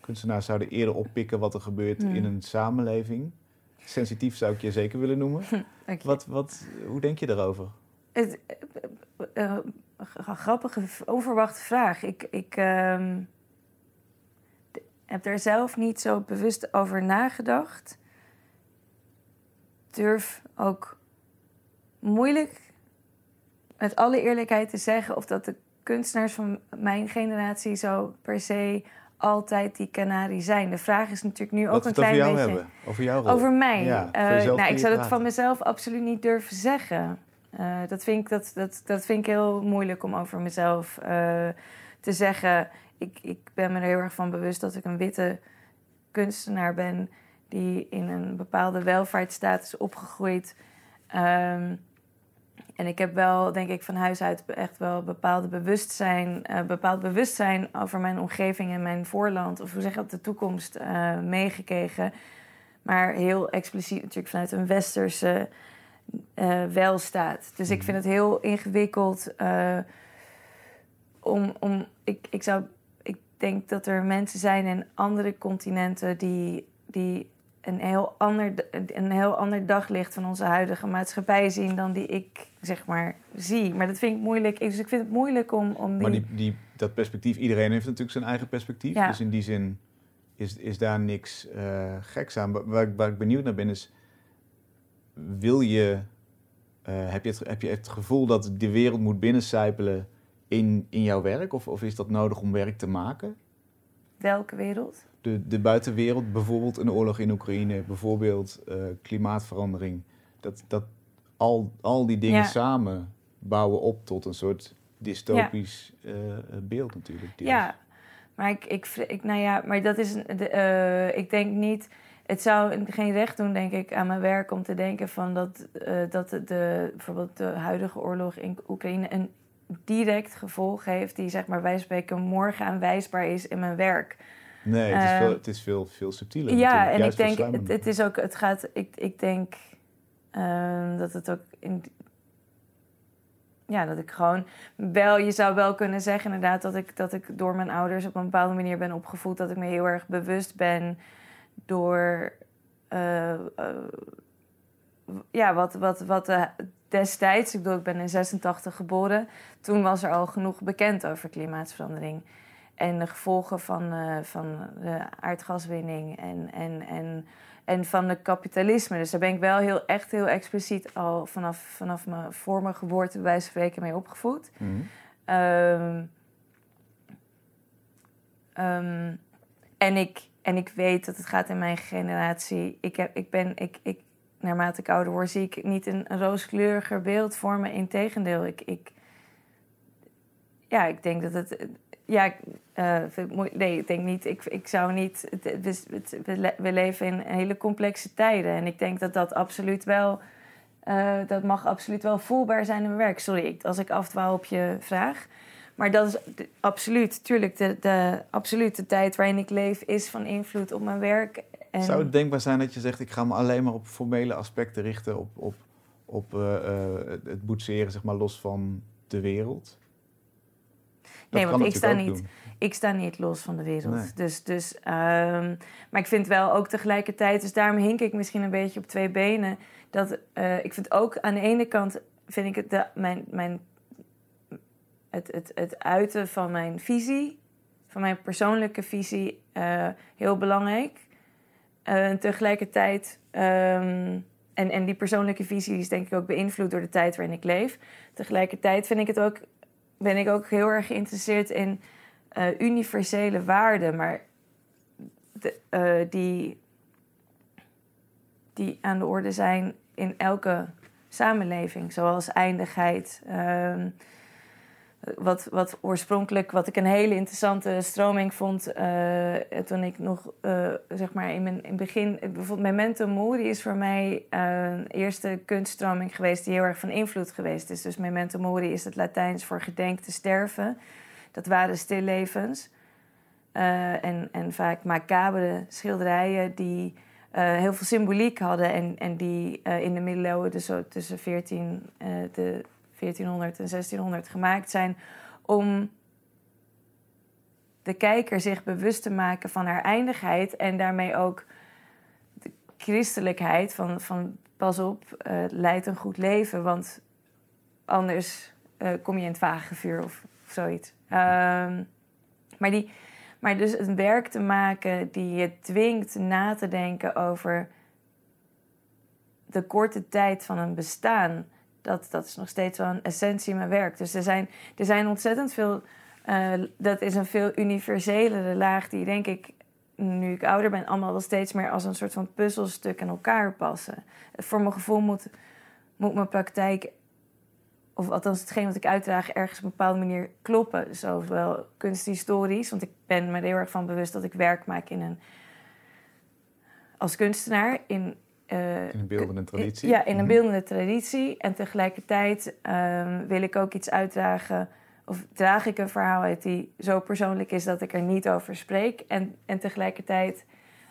Kunstenaars zouden eerder oppikken wat er gebeurt Hm. in een samenleving. Sensitief zou ik je zeker willen noemen. Oké. Wat, wat, hoe denk je daarover? Het, eh, grappige, onverwachte vraag. Ik, ik ehm, heb er zelf niet zo bewust over nagedacht. Durf ook moeilijk met alle eerlijkheid te zeggen of dat de kunstenaars van mijn generatie zo per se altijd die kanarie zijn. De vraag is natuurlijk nu ook een het over klein jou beetje. hebben. Over rol. Over mij. Ja, Eh, nou, ik zou dat van mezelf absoluut niet durven zeggen. Eh, dat, vind ik, dat, dat, dat vind ik heel moeilijk om over mezelf eh, te zeggen. Ik, ik ben me er heel erg van bewust dat ik een witte kunstenaar ben die in een bepaalde welvaartsstaat is opgegroeid. Ehm, en ik heb wel, denk ik, van huis uit echt wel bepaalde bewustzijn, eh, bepaald bewustzijn over mijn omgeving en mijn voorland, of hoe zeg je dat, de toekomst meegekregen. Maar heel expliciet natuurlijk vanuit een westerse eh welstaat. Dus ik vind het heel ingewikkeld eh, om, om ik, ik zou, ik denk dat er mensen zijn in andere continenten die, die een heel, ander, een heel ander daglicht van onze huidige maatschappij zien dan die ik zeg maar zie. Maar dat vind ik moeilijk. Dus ik vind het moeilijk om, om die. Maar die, die, dat perspectief, iedereen heeft natuurlijk zijn eigen perspectief. Ja. Dus in die zin is, is daar niks eh, geks aan. Waar ik benieuwd naar ben is, wil je, eh, heb, je het, heb je het gevoel dat de wereld moet binnencijpelen in, in jouw werk? Of, of is dat nodig om werk te maken? Welke wereld? De, de buitenwereld, bijvoorbeeld een oorlog in Oekraïne, bijvoorbeeld eh, klimaatverandering. Dat, dat al, al die dingen Ja. samen bouwen op tot een soort dystopisch eh, beeld natuurlijk. deels. Ja, maar ik, ik, ik, nou ja, maar dat is, de, ik denk niet, het zou geen recht doen, denk ik, aan mijn werk om te denken van dat, eh, dat de, bijvoorbeeld de huidige oorlog in Oekraïne een direct gevolg heeft die, zeg maar, wij spreken morgen aanwijsbaar is in mijn werk. Nee, het is, Ehm, veel, het is veel, veel subtieler. Ja, en ik denk, het is ook, het gaat, ik, ik denk ehm, dat het ook in. Ja, dat ik gewoon wel, je zou wel kunnen zeggen inderdaad dat ik, dat ik door mijn ouders op een bepaalde manier ben opgevoed. Dat ik me heel erg bewust ben door, ja, wat, wat, wat destijds, ik bedoel, ik ben in 86 geboren, toen was er al genoeg bekend over klimaatverandering. En de gevolgen van, van de aardgaswinning en, en, en en van het kapitalisme. Dus daar ben ik wel heel, echt heel expliciet al vanaf, vanaf mijn, voor mijn geboorte bij wijze spreken mee opgevoed. Mhm. Ehm, ehm, en, ik, en ik weet dat het gaat in mijn generatie. Ik, heb, ik ben, ik, ik, naarmate ik ouder word, zie ik niet een, rooskleuriger beeld voor me. Integendeel, ik, ik, ja, ik denk dat het ja, uh, nee, ik denk niet. Ik, ik zou niet. We, we, leven in hele complexe tijden. En ik denk dat dat absoluut wel. Uh, dat mag absoluut wel voelbaar zijn in mijn werk. Sorry als ik afdwaal op je vraag. Maar dat is absoluut, tuurlijk, de, de absolute tijd waarin ik leef is van invloed op mijn werk. En... Zou het denkbaar zijn dat je zegt: ik ga me alleen maar op formele aspecten richten, op, op, op uh, het boetseren, zeg maar, los van de wereld? nee, want ik sta, niet, ik sta niet los van de wereld. Dus, dus, um, maar ik vind wel ook tegelijkertijd, dus daarom hink ik misschien een beetje op twee benen. Dat uh, ik vind ook aan de ene kant, vind ik het, de, mijn, mijn, het, het, het uiten van mijn visie, van mijn persoonlijke visie, uh, heel belangrijk. Uh, en tegelijkertijd. Um, en, en die persoonlijke visie is denk ik ook beïnvloed door de tijd waarin ik leef. Tegelijkertijd vind ik het ook ben ik ook heel erg geïnteresseerd in uh, universele waarden, maar de, die, die aan de orde zijn in elke samenleving, zoals eindigheid. Uh, wat, wat oorspronkelijk, wat ik een hele interessante stroming vond uh, toen ik nog, uh, zeg maar, in mijn in begin, bijvoorbeeld Memento Mori is voor mij een eerste kunststroming geweest die heel erg van invloed geweest is. Dus Memento Mori is het Latijns voor gedenk te sterven. Dat waren stillevens. En, en vaak macabere schilderijen die heel veel symboliek hadden en, en die in de middeleeuwen, dus zo tussen 14, de 1400 en 1600 gemaakt zijn om de kijker zich bewust te maken van haar eindigheid en daarmee ook de christelijkheid van, van pas op, uh, leid een goed leven, want anders uh, kom je in het vagevuur of, zoiets. Uh, maar, die, maar dus een werk te maken die je dwingt na te denken over de korte tijd van een bestaan dat, dat is nog steeds wel een essentie in mijn werk. Dus er zijn, er zijn ontzettend veel. Uh, dat is een veel universelere laag die, denk ik, nu ik ouder ben, allemaal wel steeds meer als een soort van puzzelstuk in elkaar passen. Voor mijn gevoel moet, moet mijn praktijk, of althans hetgeen wat ik uitdraag, ergens op een bepaalde manier kloppen. Zowel kunsthistorisch, want ik ben me er heel erg van bewust dat ik werk maak in een. als kunstenaar in uh, in een beeldende traditie? Ja, in een mhm. beeldende traditie. En tegelijkertijd um, wil ik ook iets uitdragen, of draag ik een verhaal uit die zo persoonlijk is dat ik er niet over spreek. En, en tegelijkertijd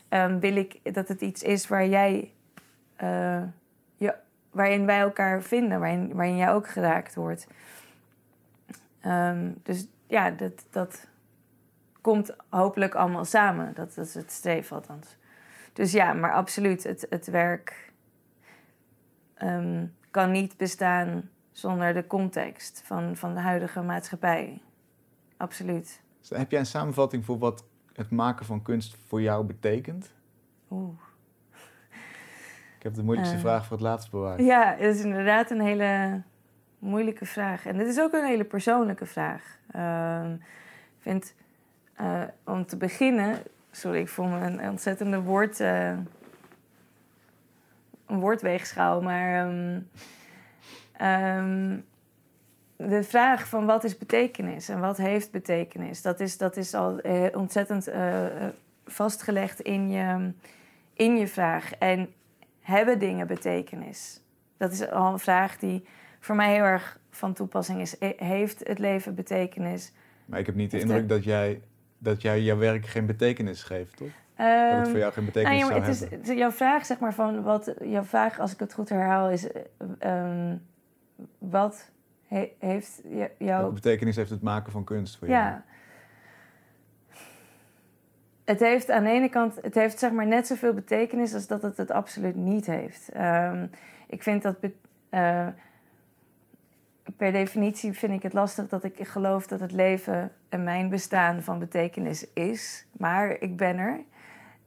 um, wil ik dat het iets is waar jij, uh, je, waarin wij elkaar vinden, waarin, waarin jij ook geraakt wordt. Um, dus ja, dat, dat komt hopelijk allemaal samen. Dat, dat is het streven althans. Dus ja, maar absoluut, het, het werk um, kan niet bestaan zonder de context van, van de huidige maatschappij. Absoluut. Dus heb jij een samenvatting voor wat het maken van kunst voor jou betekent? Oeh. Ik heb de moeilijkste uh, vraag voor het laatst bewaard. Ja, dat is inderdaad een hele moeilijke vraag. En dit is ook een hele persoonlijke vraag. Uh, ik vind, uh, om te beginnen, Sorry, ik voel me een ontzettende woord, uh, een woordweegschaal. Maar um, um, de vraag van wat is betekenis en wat heeft betekenis... dat is, dat is al uh, ontzettend uh, vastgelegd in je, in je vraag. En hebben dingen betekenis? Dat is al een vraag die voor mij heel erg van toepassing is. Heeft het leven betekenis? Maar ik heb niet de indruk dat jij dat jij jouw werk geen betekenis geeft, toch? dat het voor ehm, jou geen betekenis nou, ja, zou het is, Jouw vraag, zeg maar, van wat... Jouw vraag, als ik het goed herhaal, is... Um, wat heeft jou... Wat betekenis heeft het maken van kunst voor jou? Ja. het heeft aan de ene kant, het heeft zeg maar net zoveel betekenis als dat het het absoluut niet heeft. Ehm, ik vind dat uh, per definitie vind ik het lastig dat ik geloof dat het leven en mijn bestaan van betekenis is. Maar ik ben er.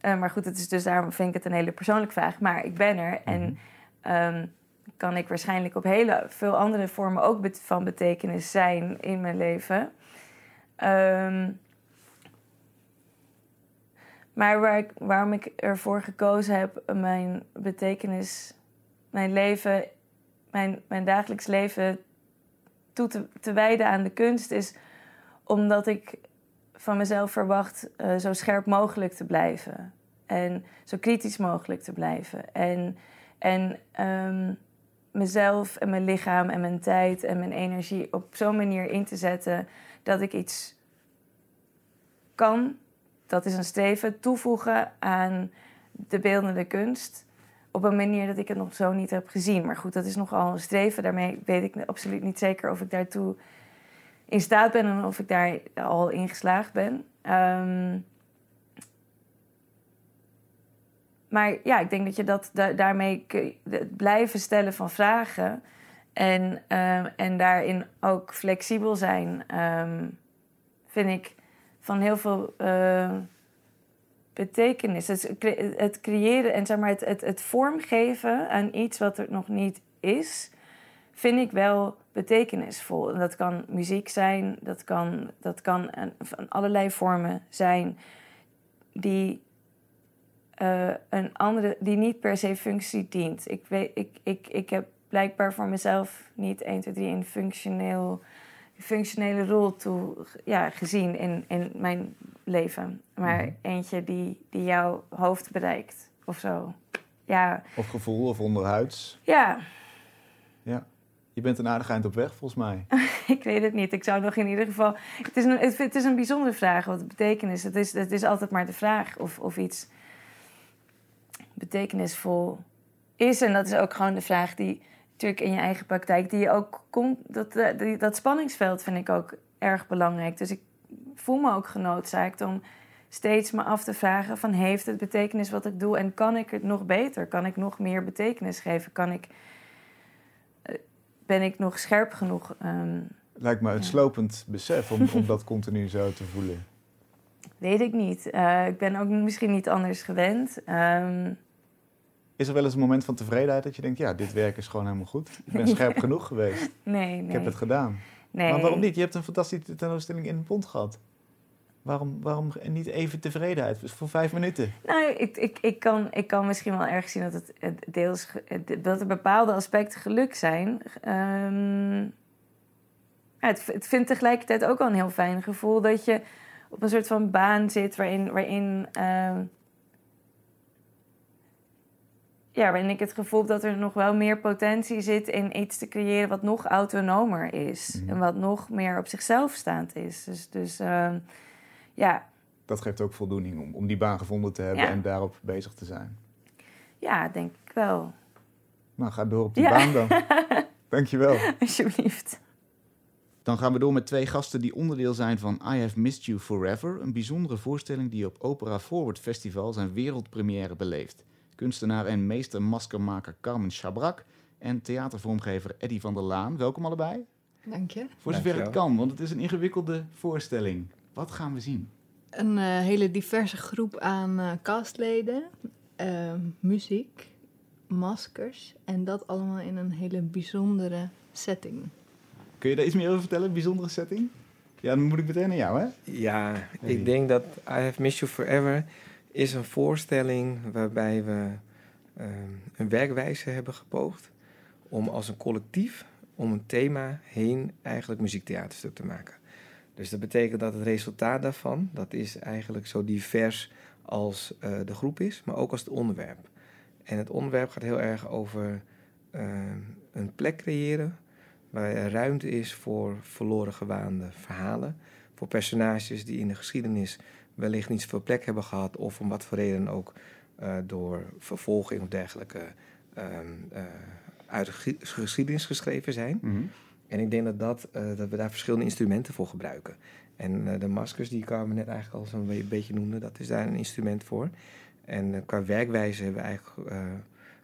Uh, maar goed, het is dus daarom vind ik het een hele persoonlijke vraag. Maar ik ben er en um, kan ik waarschijnlijk op hele veel andere vormen ook van betekenis zijn in mijn leven. Um, maar waar ik, waarom ik ervoor gekozen heb mijn betekenis, mijn leven, mijn, mijn dagelijks leven toe te, wijden aan de kunst, is omdat ik van mezelf verwacht uh, zo scherp mogelijk te blijven. En zo kritisch mogelijk te blijven. En, en um, mezelf en mijn lichaam en mijn tijd en mijn energie op zo'n manier in te zetten dat ik iets kan dat is een streven, toevoegen aan de beeldende kunst. Op een manier dat ik het nog zo niet heb gezien. Maar goed, dat is nogal een streven. Daarmee weet ik absoluut niet zeker of ik daartoe in staat ben en of ik daar al in geslaagd ben. Um, maar ja, ik denk dat je dat daarmee blijven stellen van vragen en, um, en daarin ook flexibel zijn, um, vind ik van heel veel betekenis. Het, creëren en zeg maar, het, het, het vormgeven aan iets wat er nog niet is, vind ik wel betekenisvol. En dat kan muziek zijn, dat kan, dat kan van allerlei vormen zijn die, uh, een andere, die niet per se functie dient. Ik, weet, ik, ik, ik heb blijkbaar voor mezelf niet 1, 2, 3 een functioneel functionele rol toe ja, gezien in, in mijn leven. Maar mhm. eentje die, die jouw hoofd bereikt of zo. Ja. Of gevoel of onderhuids. Ja. Ja. Je bent een aardig eind op weg, volgens mij. *laughs* ik weet het niet. Ik zou nog in ieder geval... Het is een, het, is een bijzondere vraag wat het betekenis. Het is, het is altijd maar de vraag of, of iets betekenisvol is. En dat is ook gewoon de vraag die natuurlijk in je eigen praktijk, die je ook komt. Dat, eh, dat spanningsveld vind ik ook erg belangrijk. Dus ik voel me ook genoodzaakt om steeds me af te vragen: van heeft het betekenis wat ik doe en kan ik het nog beter? Kan ik nog meer betekenis geven? Kan ik, eh, ben ik nog scherp genoeg? Um, Lijkt me het slopend besef om, om *laughs* dat continu zo te voelen. Weet ik niet. Uh, ik ben ook misschien niet anders gewend. Um, is er wel eens een moment van tevredenheid dat je denkt, ja, dit werk is gewoon helemaal goed. Ik ben scherp *laughs* genoeg geweest. Nee, nee. Ik heb het gedaan. Nee. Maar waarom niet? Je hebt een fantastische tentoonstelling in een pond gehad. Waarom, waarom niet even tevredenheid voor vijf minuten? Nou, ik, ik, ik, kan, ik kan misschien wel erg zien dat het, deels dat er bepaalde aspecten geluk zijn. Um, ja, het, het vindt tegelijkertijd ook wel een heel fijn gevoel dat je op een soort van baan zit waarin, waarin uh, ja, waarin ik het gevoel heb dat er nog wel meer potentie zit in iets te creëren wat nog autonomer is. Mhm. En wat nog meer op zichzelf staand is. Dus, dus uh, ja. Dat geeft ook voldoening om, om die baan gevonden te hebben en daarop bezig te zijn. Ja, denk ik wel. Nou, ga door op die baan dan. *laughs* Dankjewel. Alsjeblieft. Dan gaan we door met twee gasten die onderdeel zijn van I Have Missed You Forever. Een bijzondere voorstelling die op Opera Forward Festival zijn wereldpremière beleeft kunstenaar en meestermaskermaker Carmen Chabrak en theatervormgever Eddy van der Laan. Welkom allebei. Dank je. Voor zover het kan, want het is een ingewikkelde voorstelling. Wat gaan we zien? Een uh, hele diverse groep aan uh, castleden, uh, muziek, maskers en dat allemaal in een hele bijzondere setting. Kun je daar iets meer over vertellen, bijzondere setting? Ja, dan moet ik meteen naar jou, hè? Ja, ik denk dat I Have Missed You Forever is een voorstelling waarbij we ehm, een werkwijze hebben gepoogd om als een collectief om een thema heen eigenlijk muziektheaterstuk te maken. Dus dat betekent dat het resultaat daarvan, dat is eigenlijk zo divers als uh, de groep is, maar ook als het onderwerp. En het onderwerp gaat heel erg over ehm, een plek creëren waar er ruimte is voor verloren gewaande verhalen, voor personages die in de geschiedenis wellicht niet zoveel plek hebben gehad, of om wat voor reden ook uh, door vervolging of dergelijke um, uh, uit de geschiedenis geschreven zijn. Mhm. En ik denk dat, dat, eh, dat we daar verschillende instrumenten voor gebruiken. En de maskers die Carmen net eigenlijk al zo'n beetje noemde, dat is daar een instrument voor. En qua werkwijze hebben we eigenlijk,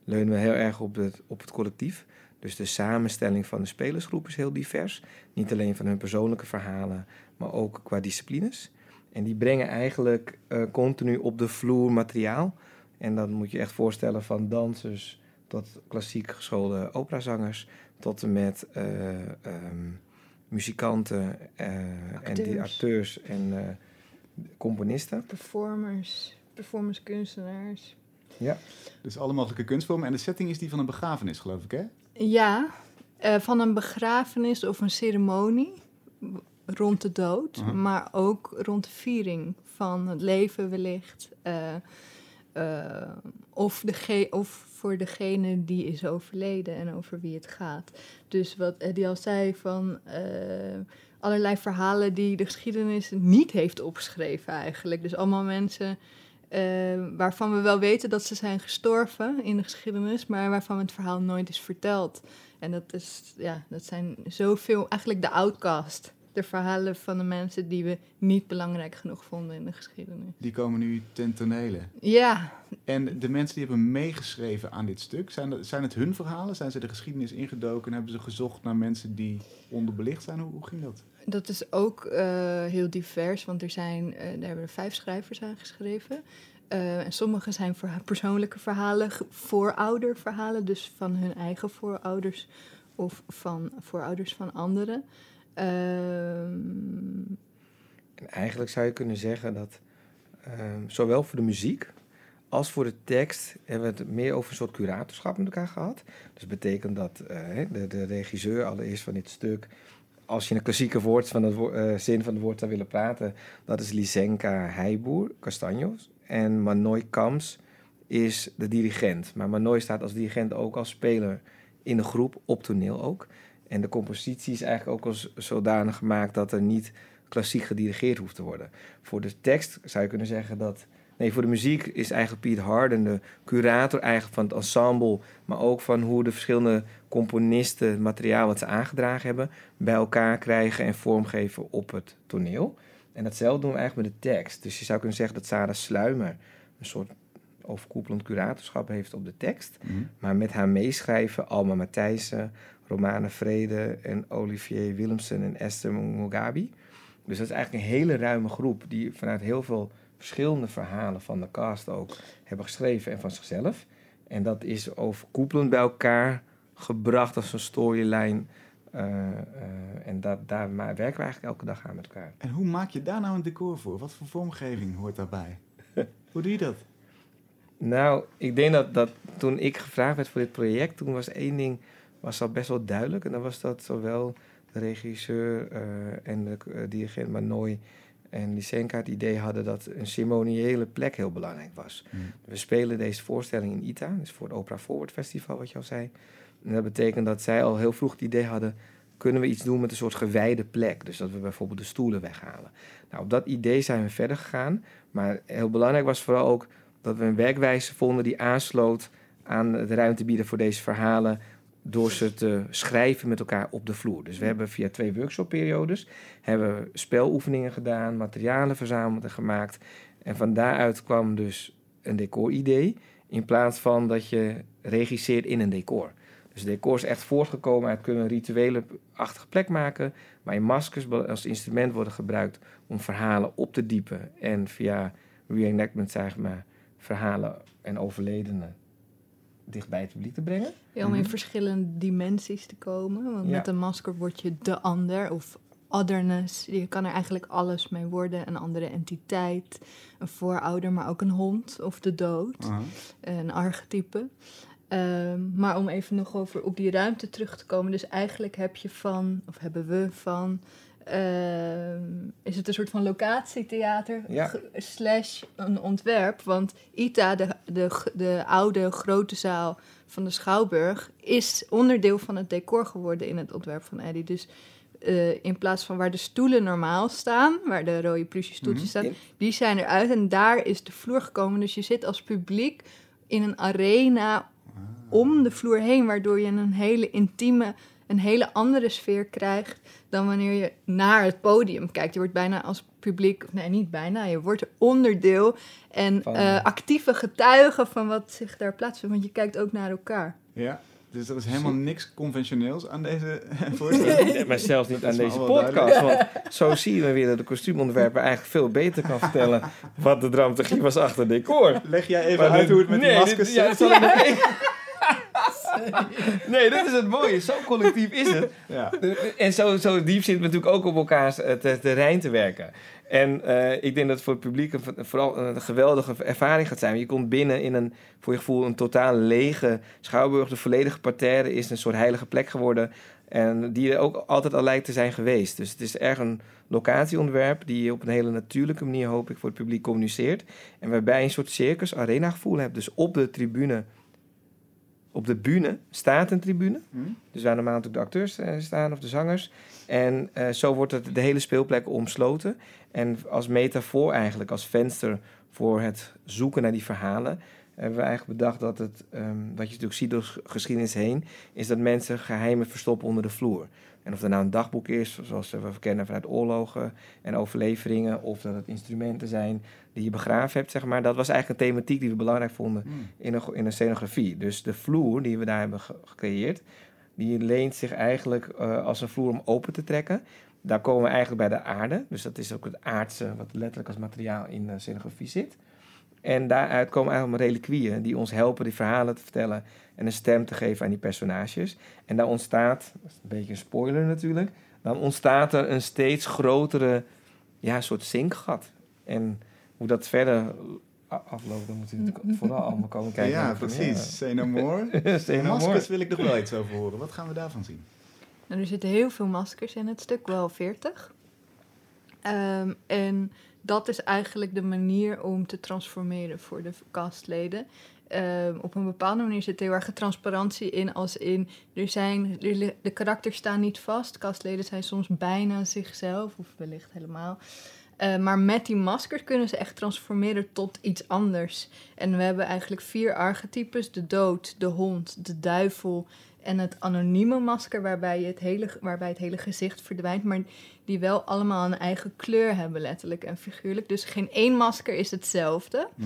leunen we heel erg op het, op het collectief. Dus de samenstelling van de spelersgroep is heel divers. Niet alleen van hun persoonlijke verhalen, maar ook qua disciplines. En die brengen eigenlijk continu op de vloer materiaal. En dan moet je echt voorstellen van dansers tot klassiek geschoolde operazangers, tot en met uh, um, muzikanten uh, en die acteurs en uh, componisten. Performers, performancekunstenaars. Ja. Dus alle mogelijke kunstvormen. En de setting is die van een begrafenis, geloof ik, hè? Ja, van een begrafenis of een ceremonie rond de dood, -huh. maar ook rond de viering van het leven wellicht. Uh, of, de of voor degene die is overleden en over wie het gaat. Dus wat Eddie al zei van uh, allerlei verhalen die de geschiedenis niet heeft opgeschreven eigenlijk. Dus allemaal mensen uh, waarvan we wel weten dat ze zijn gestorven in de geschiedenis, maar waarvan het verhaal nooit is verteld. En dat, is, ja, dat zijn zoveel, eigenlijk de outcast de verhalen van de mensen die we niet belangrijk genoeg vonden in de geschiedenis. Die komen nu ten tonele. Ja. En de mensen die hebben meegeschreven aan dit stuk, zijn, dat, zijn het hun verhalen? Zijn ze de geschiedenis ingedoken en hebben ze gezocht naar mensen die onderbelicht zijn? Hoe, hoe ging dat? Dat is ook uh, heel divers, want er zijn, uh, daar hebben er vijf schrijvers aan geschreven. Uh, en sommige zijn persoonlijke verhalen, voorouderverhalen, dus van hun eigen voorouders of van voorouders van anderen. Um... En eigenlijk zou je kunnen zeggen dat um, zowel voor de muziek als voor de tekst hebben we het meer over een soort curatorschap met elkaar gehad. Dus betekent dat uh, de, de, regisseur allereerst van dit stuk, als je een klassieke woord van het wo uh, zin van het woord zou willen praten, dat is Lysenka Heijboer, Castanjos. En Manoy Kams is de dirigent. Maar Manoy staat als dirigent ook als speler in de groep, op toneel ook. En de compositie is eigenlijk ook als zodanig gemaakt dat er niet klassiek gedirigeerd hoeft te worden. Voor de tekst zou je kunnen zeggen dat. Nee, voor de muziek is eigenlijk Piet Harden de curator eigenlijk van het ensemble, maar ook van hoe de verschillende componisten het materiaal wat ze aangedragen hebben bij elkaar krijgen en vormgeven op het toneel. En datzelfde doen we eigenlijk met de tekst. Dus je zou kunnen zeggen dat Sarah Sluimer een soort overkoepelend curatorschap heeft op de tekst. Mm -hmm. Maar met haar meeschrijven Alma Matthijssen, Romane Vrede en Olivier Willemsen en Esther Mugabi. Dus dat is eigenlijk een hele ruime groep die vanuit heel veel verschillende verhalen van de cast ook hebben geschreven en van zichzelf. En dat is overkoepelend bij elkaar gebracht als een storyline. Uh, uh, en dat, daar werken we eigenlijk elke dag aan met elkaar. En hoe maak je daar nou een decor voor? Wat voor vormgeving hoort daarbij? *laughs* hoe doe je dat? Nou, ik denk dat, dat toen ik gevraagd werd voor dit project, toen was één ding was al best wel duidelijk. En dan was dat zowel de regisseur uh, en de uh, dirigent Manoy en Lysenka het idee hadden dat een ceremoniële plek heel belangrijk was. Mm. We spelen deze voorstelling in ITA, dus voor het Opera Forward Festival, wat je al zei. En dat betekent dat zij al heel vroeg het idee hadden, kunnen we iets doen met een soort gewijde plek? Dus dat we bijvoorbeeld de stoelen weghalen. Nou, op dat idee zijn we verder gegaan. Maar heel belangrijk was vooral ook dat we een werkwijze vonden die aansloot aan het ruimte bieden voor deze verhalen door ze te schrijven met elkaar op de vloer. Dus we hebben via twee workshopperiodes hebben speloefeningen gedaan, materialen verzameld en gemaakt. En van daaruit kwam dus een decoridee, in plaats van dat je regisseert in een decor. Dus decor is echt voortgekomen uit kunnen een rituele-achtige plek maken, waarin maskers als instrument worden gebruikt om verhalen op te diepen en via reenactment, zeg maar, verhalen en overledenen dicht bij het publiek te brengen. Ja, om in verschillende dimensies te komen. Want Ja. met een masker word je de ander of otherness. Je kan er eigenlijk alles mee worden. Een andere entiteit, een voorouder, maar ook een hond of de dood. Een archetype. Ehm, maar om even nog over op die ruimte terug te komen. Dus eigenlijk heb je van, of hebben we van... ehm, is het een soort van locatietheater Ja. slash een ontwerp? Want ITA, de, de, de oude grote zaal van de Schouwburg, is onderdeel van het decor geworden in het ontwerp van Eddie. Dus eh, in plaats van waar de stoelen normaal staan, waar de rode pluche stoeltjes staan, die zijn eruit en daar is de vloer gekomen. Dus je zit als publiek in een arena om de vloer heen, waardoor je een hele intieme een hele andere sfeer krijgt dan wanneer je naar het podium kijkt. Je wordt bijna als publiek, nee niet bijna, je wordt onderdeel en Van- eh, actieve getuige van wat zich daar plaatsvindt. Want je kijkt ook naar elkaar. Ja, dus er is helemaal niks conventioneels aan deze *laughs* voorstelling. Nee, maar zelfs niet Dat aan deze podcast. Want *laughs* zo zie je weer dat de kostuumontwerper eigenlijk veel beter kan vertellen wat de dramaturgie was achter het decor. Leg jij even Maar uit dit- hoe het met nee, die maskers dit- ja, *laughs* *laughs* Nee, dat is het mooie. Zo collectief is het. Ja. En zo, zo diep zit het natuurlijk ook op elkaars eh, te- terrein te werken. En eh, ik denk dat het voor het publiek een, vooral een geweldige ervaring gaat zijn. Je komt binnen in een, voor je gevoel, een totaal lege schouwburg. De volledige parterre is een soort heilige plek geworden. En die er ook altijd al lijkt te zijn geweest. Dus het is erg een locatieontwerp die je op een hele natuurlijke manier, hoop ik, voor het publiek communiceert. En waarbij je een soort circus arena gevoel hebt. Dus op de tribune, op de bühne staat een tribune. Hm? Dus waar normaal natuurlijk de acteurs eh, staan of de zangers. En eh, zo wordt het, de hele speelplek omsloten. En als metafoor eigenlijk, als venster voor het zoeken naar die verhalen... hebben we eigenlijk bedacht dat het, ehm, wat je natuurlijk ziet door ges- geschiedenis heen... is dat mensen geheimen verstoppen onder de vloer. En of dat nou een dagboek is, zoals we kennen vanuit oorlogen en overleveringen... of dat het instrumenten zijn die je begraven hebt, zeg maar. Dat was eigenlijk een thematiek die we belangrijk vonden Hm. in een, in een scenografie. Dus de vloer die we daar hebben ge- gecreëerd, die leent zich eigenlijk eh, als een vloer om open te trekken. Daar komen we eigenlijk bij de aarde. Dus dat is ook het aardse, wat letterlijk als materiaal in de scenografie zit. En daaruit komen eigenlijk reliquieën die ons helpen die verhalen te vertellen en een stem te geven aan die personages. En daar ontstaat, dat is een beetje een spoiler natuurlijk, dan ontstaat er een steeds grotere ja, soort zinkgat. En hoe dat verder afloopt, dan moeten we natuurlijk *laughs* vooral allemaal komen kijken. ja, precies. Say no more. *laughs* Say no maskers wil ik nog wel iets over horen. Wat gaan we daarvan zien? Nou, er zitten heel veel maskers in het stuk, wel 40. Ehm, en dat is eigenlijk de manier om te transformeren voor de castleden. Ehm, op een bepaalde manier zit heel erg transparantie in, als in er zijn, de karakters staan niet vast. Castleden zijn soms bijna zichzelf, of wellicht helemaal. Eh, maar met die maskers kunnen ze echt transformeren tot iets anders. En we hebben eigenlijk vier archetypes: de dood, de hond, de duivel en het anonieme masker, waarbij, het hele, waarbij het hele gezicht verdwijnt, maar die wel allemaal een eigen kleur hebben, letterlijk en figuurlijk. Dus geen één masker is hetzelfde. Hm?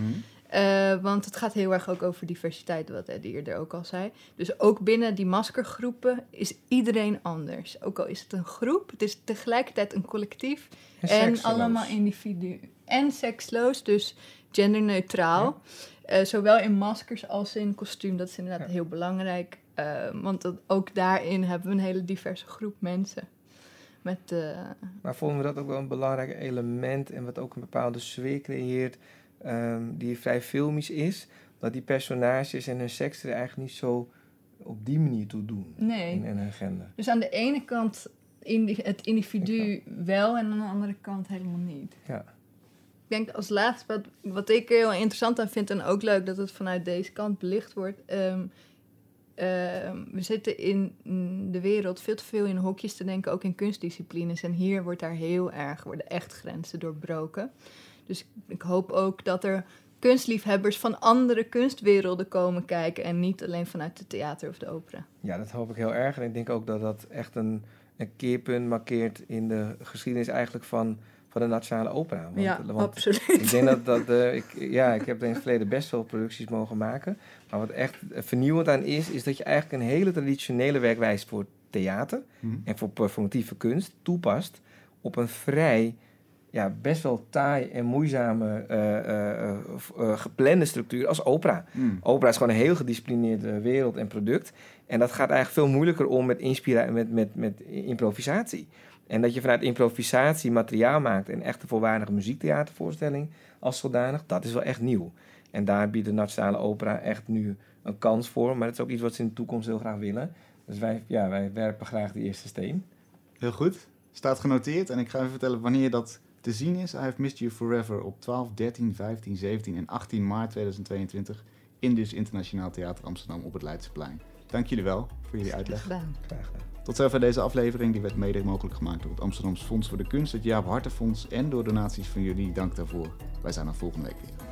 Eh, want het gaat heel erg ook over diversiteit, wat Eddie eerder ook al zei. Dus ook binnen die maskergroepen is iedereen anders. Ook al is het een groep, het is tegelijkertijd een collectief en, seksloos. allemaal individu. En seksloos, dus genderneutraal. Eh, zowel in maskers als in kostuum, dat is inderdaad Ja. heel belangrijk. Eh, want dat, ook daarin hebben we een hele diverse groep mensen. Met, Maar vonden we dat ook wel een belangrijk element en wat ook een bepaalde sfeer creëert, ehm, die vrij filmisch is, dat die personages en hun seks er eigenlijk niet zo op die manier toe doen nee. in, in hun gender. Dus aan de ene kant indi- het individu wel en aan de andere kant helemaal niet. Ja. Ik denk als laatste, wat, wat ik heel interessant aan vind en ook leuk dat het vanuit deze kant belicht wordt. ehm, ehm, we zitten in de wereld veel te veel in hokjes te denken, ook in kunstdisciplines. En hier wordt daar heel erg, worden echt grenzen doorbroken. Dus ik hoop ook dat er kunstliefhebbers van andere kunstwerelden komen kijken en niet alleen vanuit het theater of de opera. ja, dat hoop ik heel erg. En ik denk ook dat dat echt een, een keerpunt markeert in de geschiedenis eigenlijk van, van de Nationale Opera. Want, want absoluut. Ik denk dat, dat eh, ik, ja, ik heb in het verleden best wel producties mogen maken. Maar wat echt vernieuwend aan is, is dat je eigenlijk een hele traditionele werkwijze voor theater Hm? en voor performatieve kunst toepast op een vrij, ja, best wel taai en moeizame eh, eh, eh, geplande structuur als opera. Hm. Opera is gewoon een heel gedisciplineerde wereld en product. En dat gaat eigenlijk veel moeilijker om met, inspira met, met, met improvisatie. En dat je vanuit improvisatie materiaal maakt en echt een volwaardige muziektheatervoorstelling als zodanig, dat is wel echt nieuw. En daar biedt de Nationale Opera echt nu een kans voor. Maar dat is ook iets wat ze in de toekomst heel graag willen. Dus wij, ja, wij werpen graag de eerste steen. Heel goed. Staat genoteerd. En ik ga even vertellen wanneer dat te zien is. I Have Missed You Forever op 12, 13, 15, 17 en 18 maart 2022 in dus Internationaal Theater Amsterdam op het Leidseplein. Dank jullie wel voor jullie uitleg. Graag gedaan. Tot zover deze aflevering. Die werd mede mogelijk gemaakt door het Amsterdamse Fonds voor de Kunst, het Jaap Hartenfonds en door donaties van jullie. Dank daarvoor. Wij zijn er volgende week weer.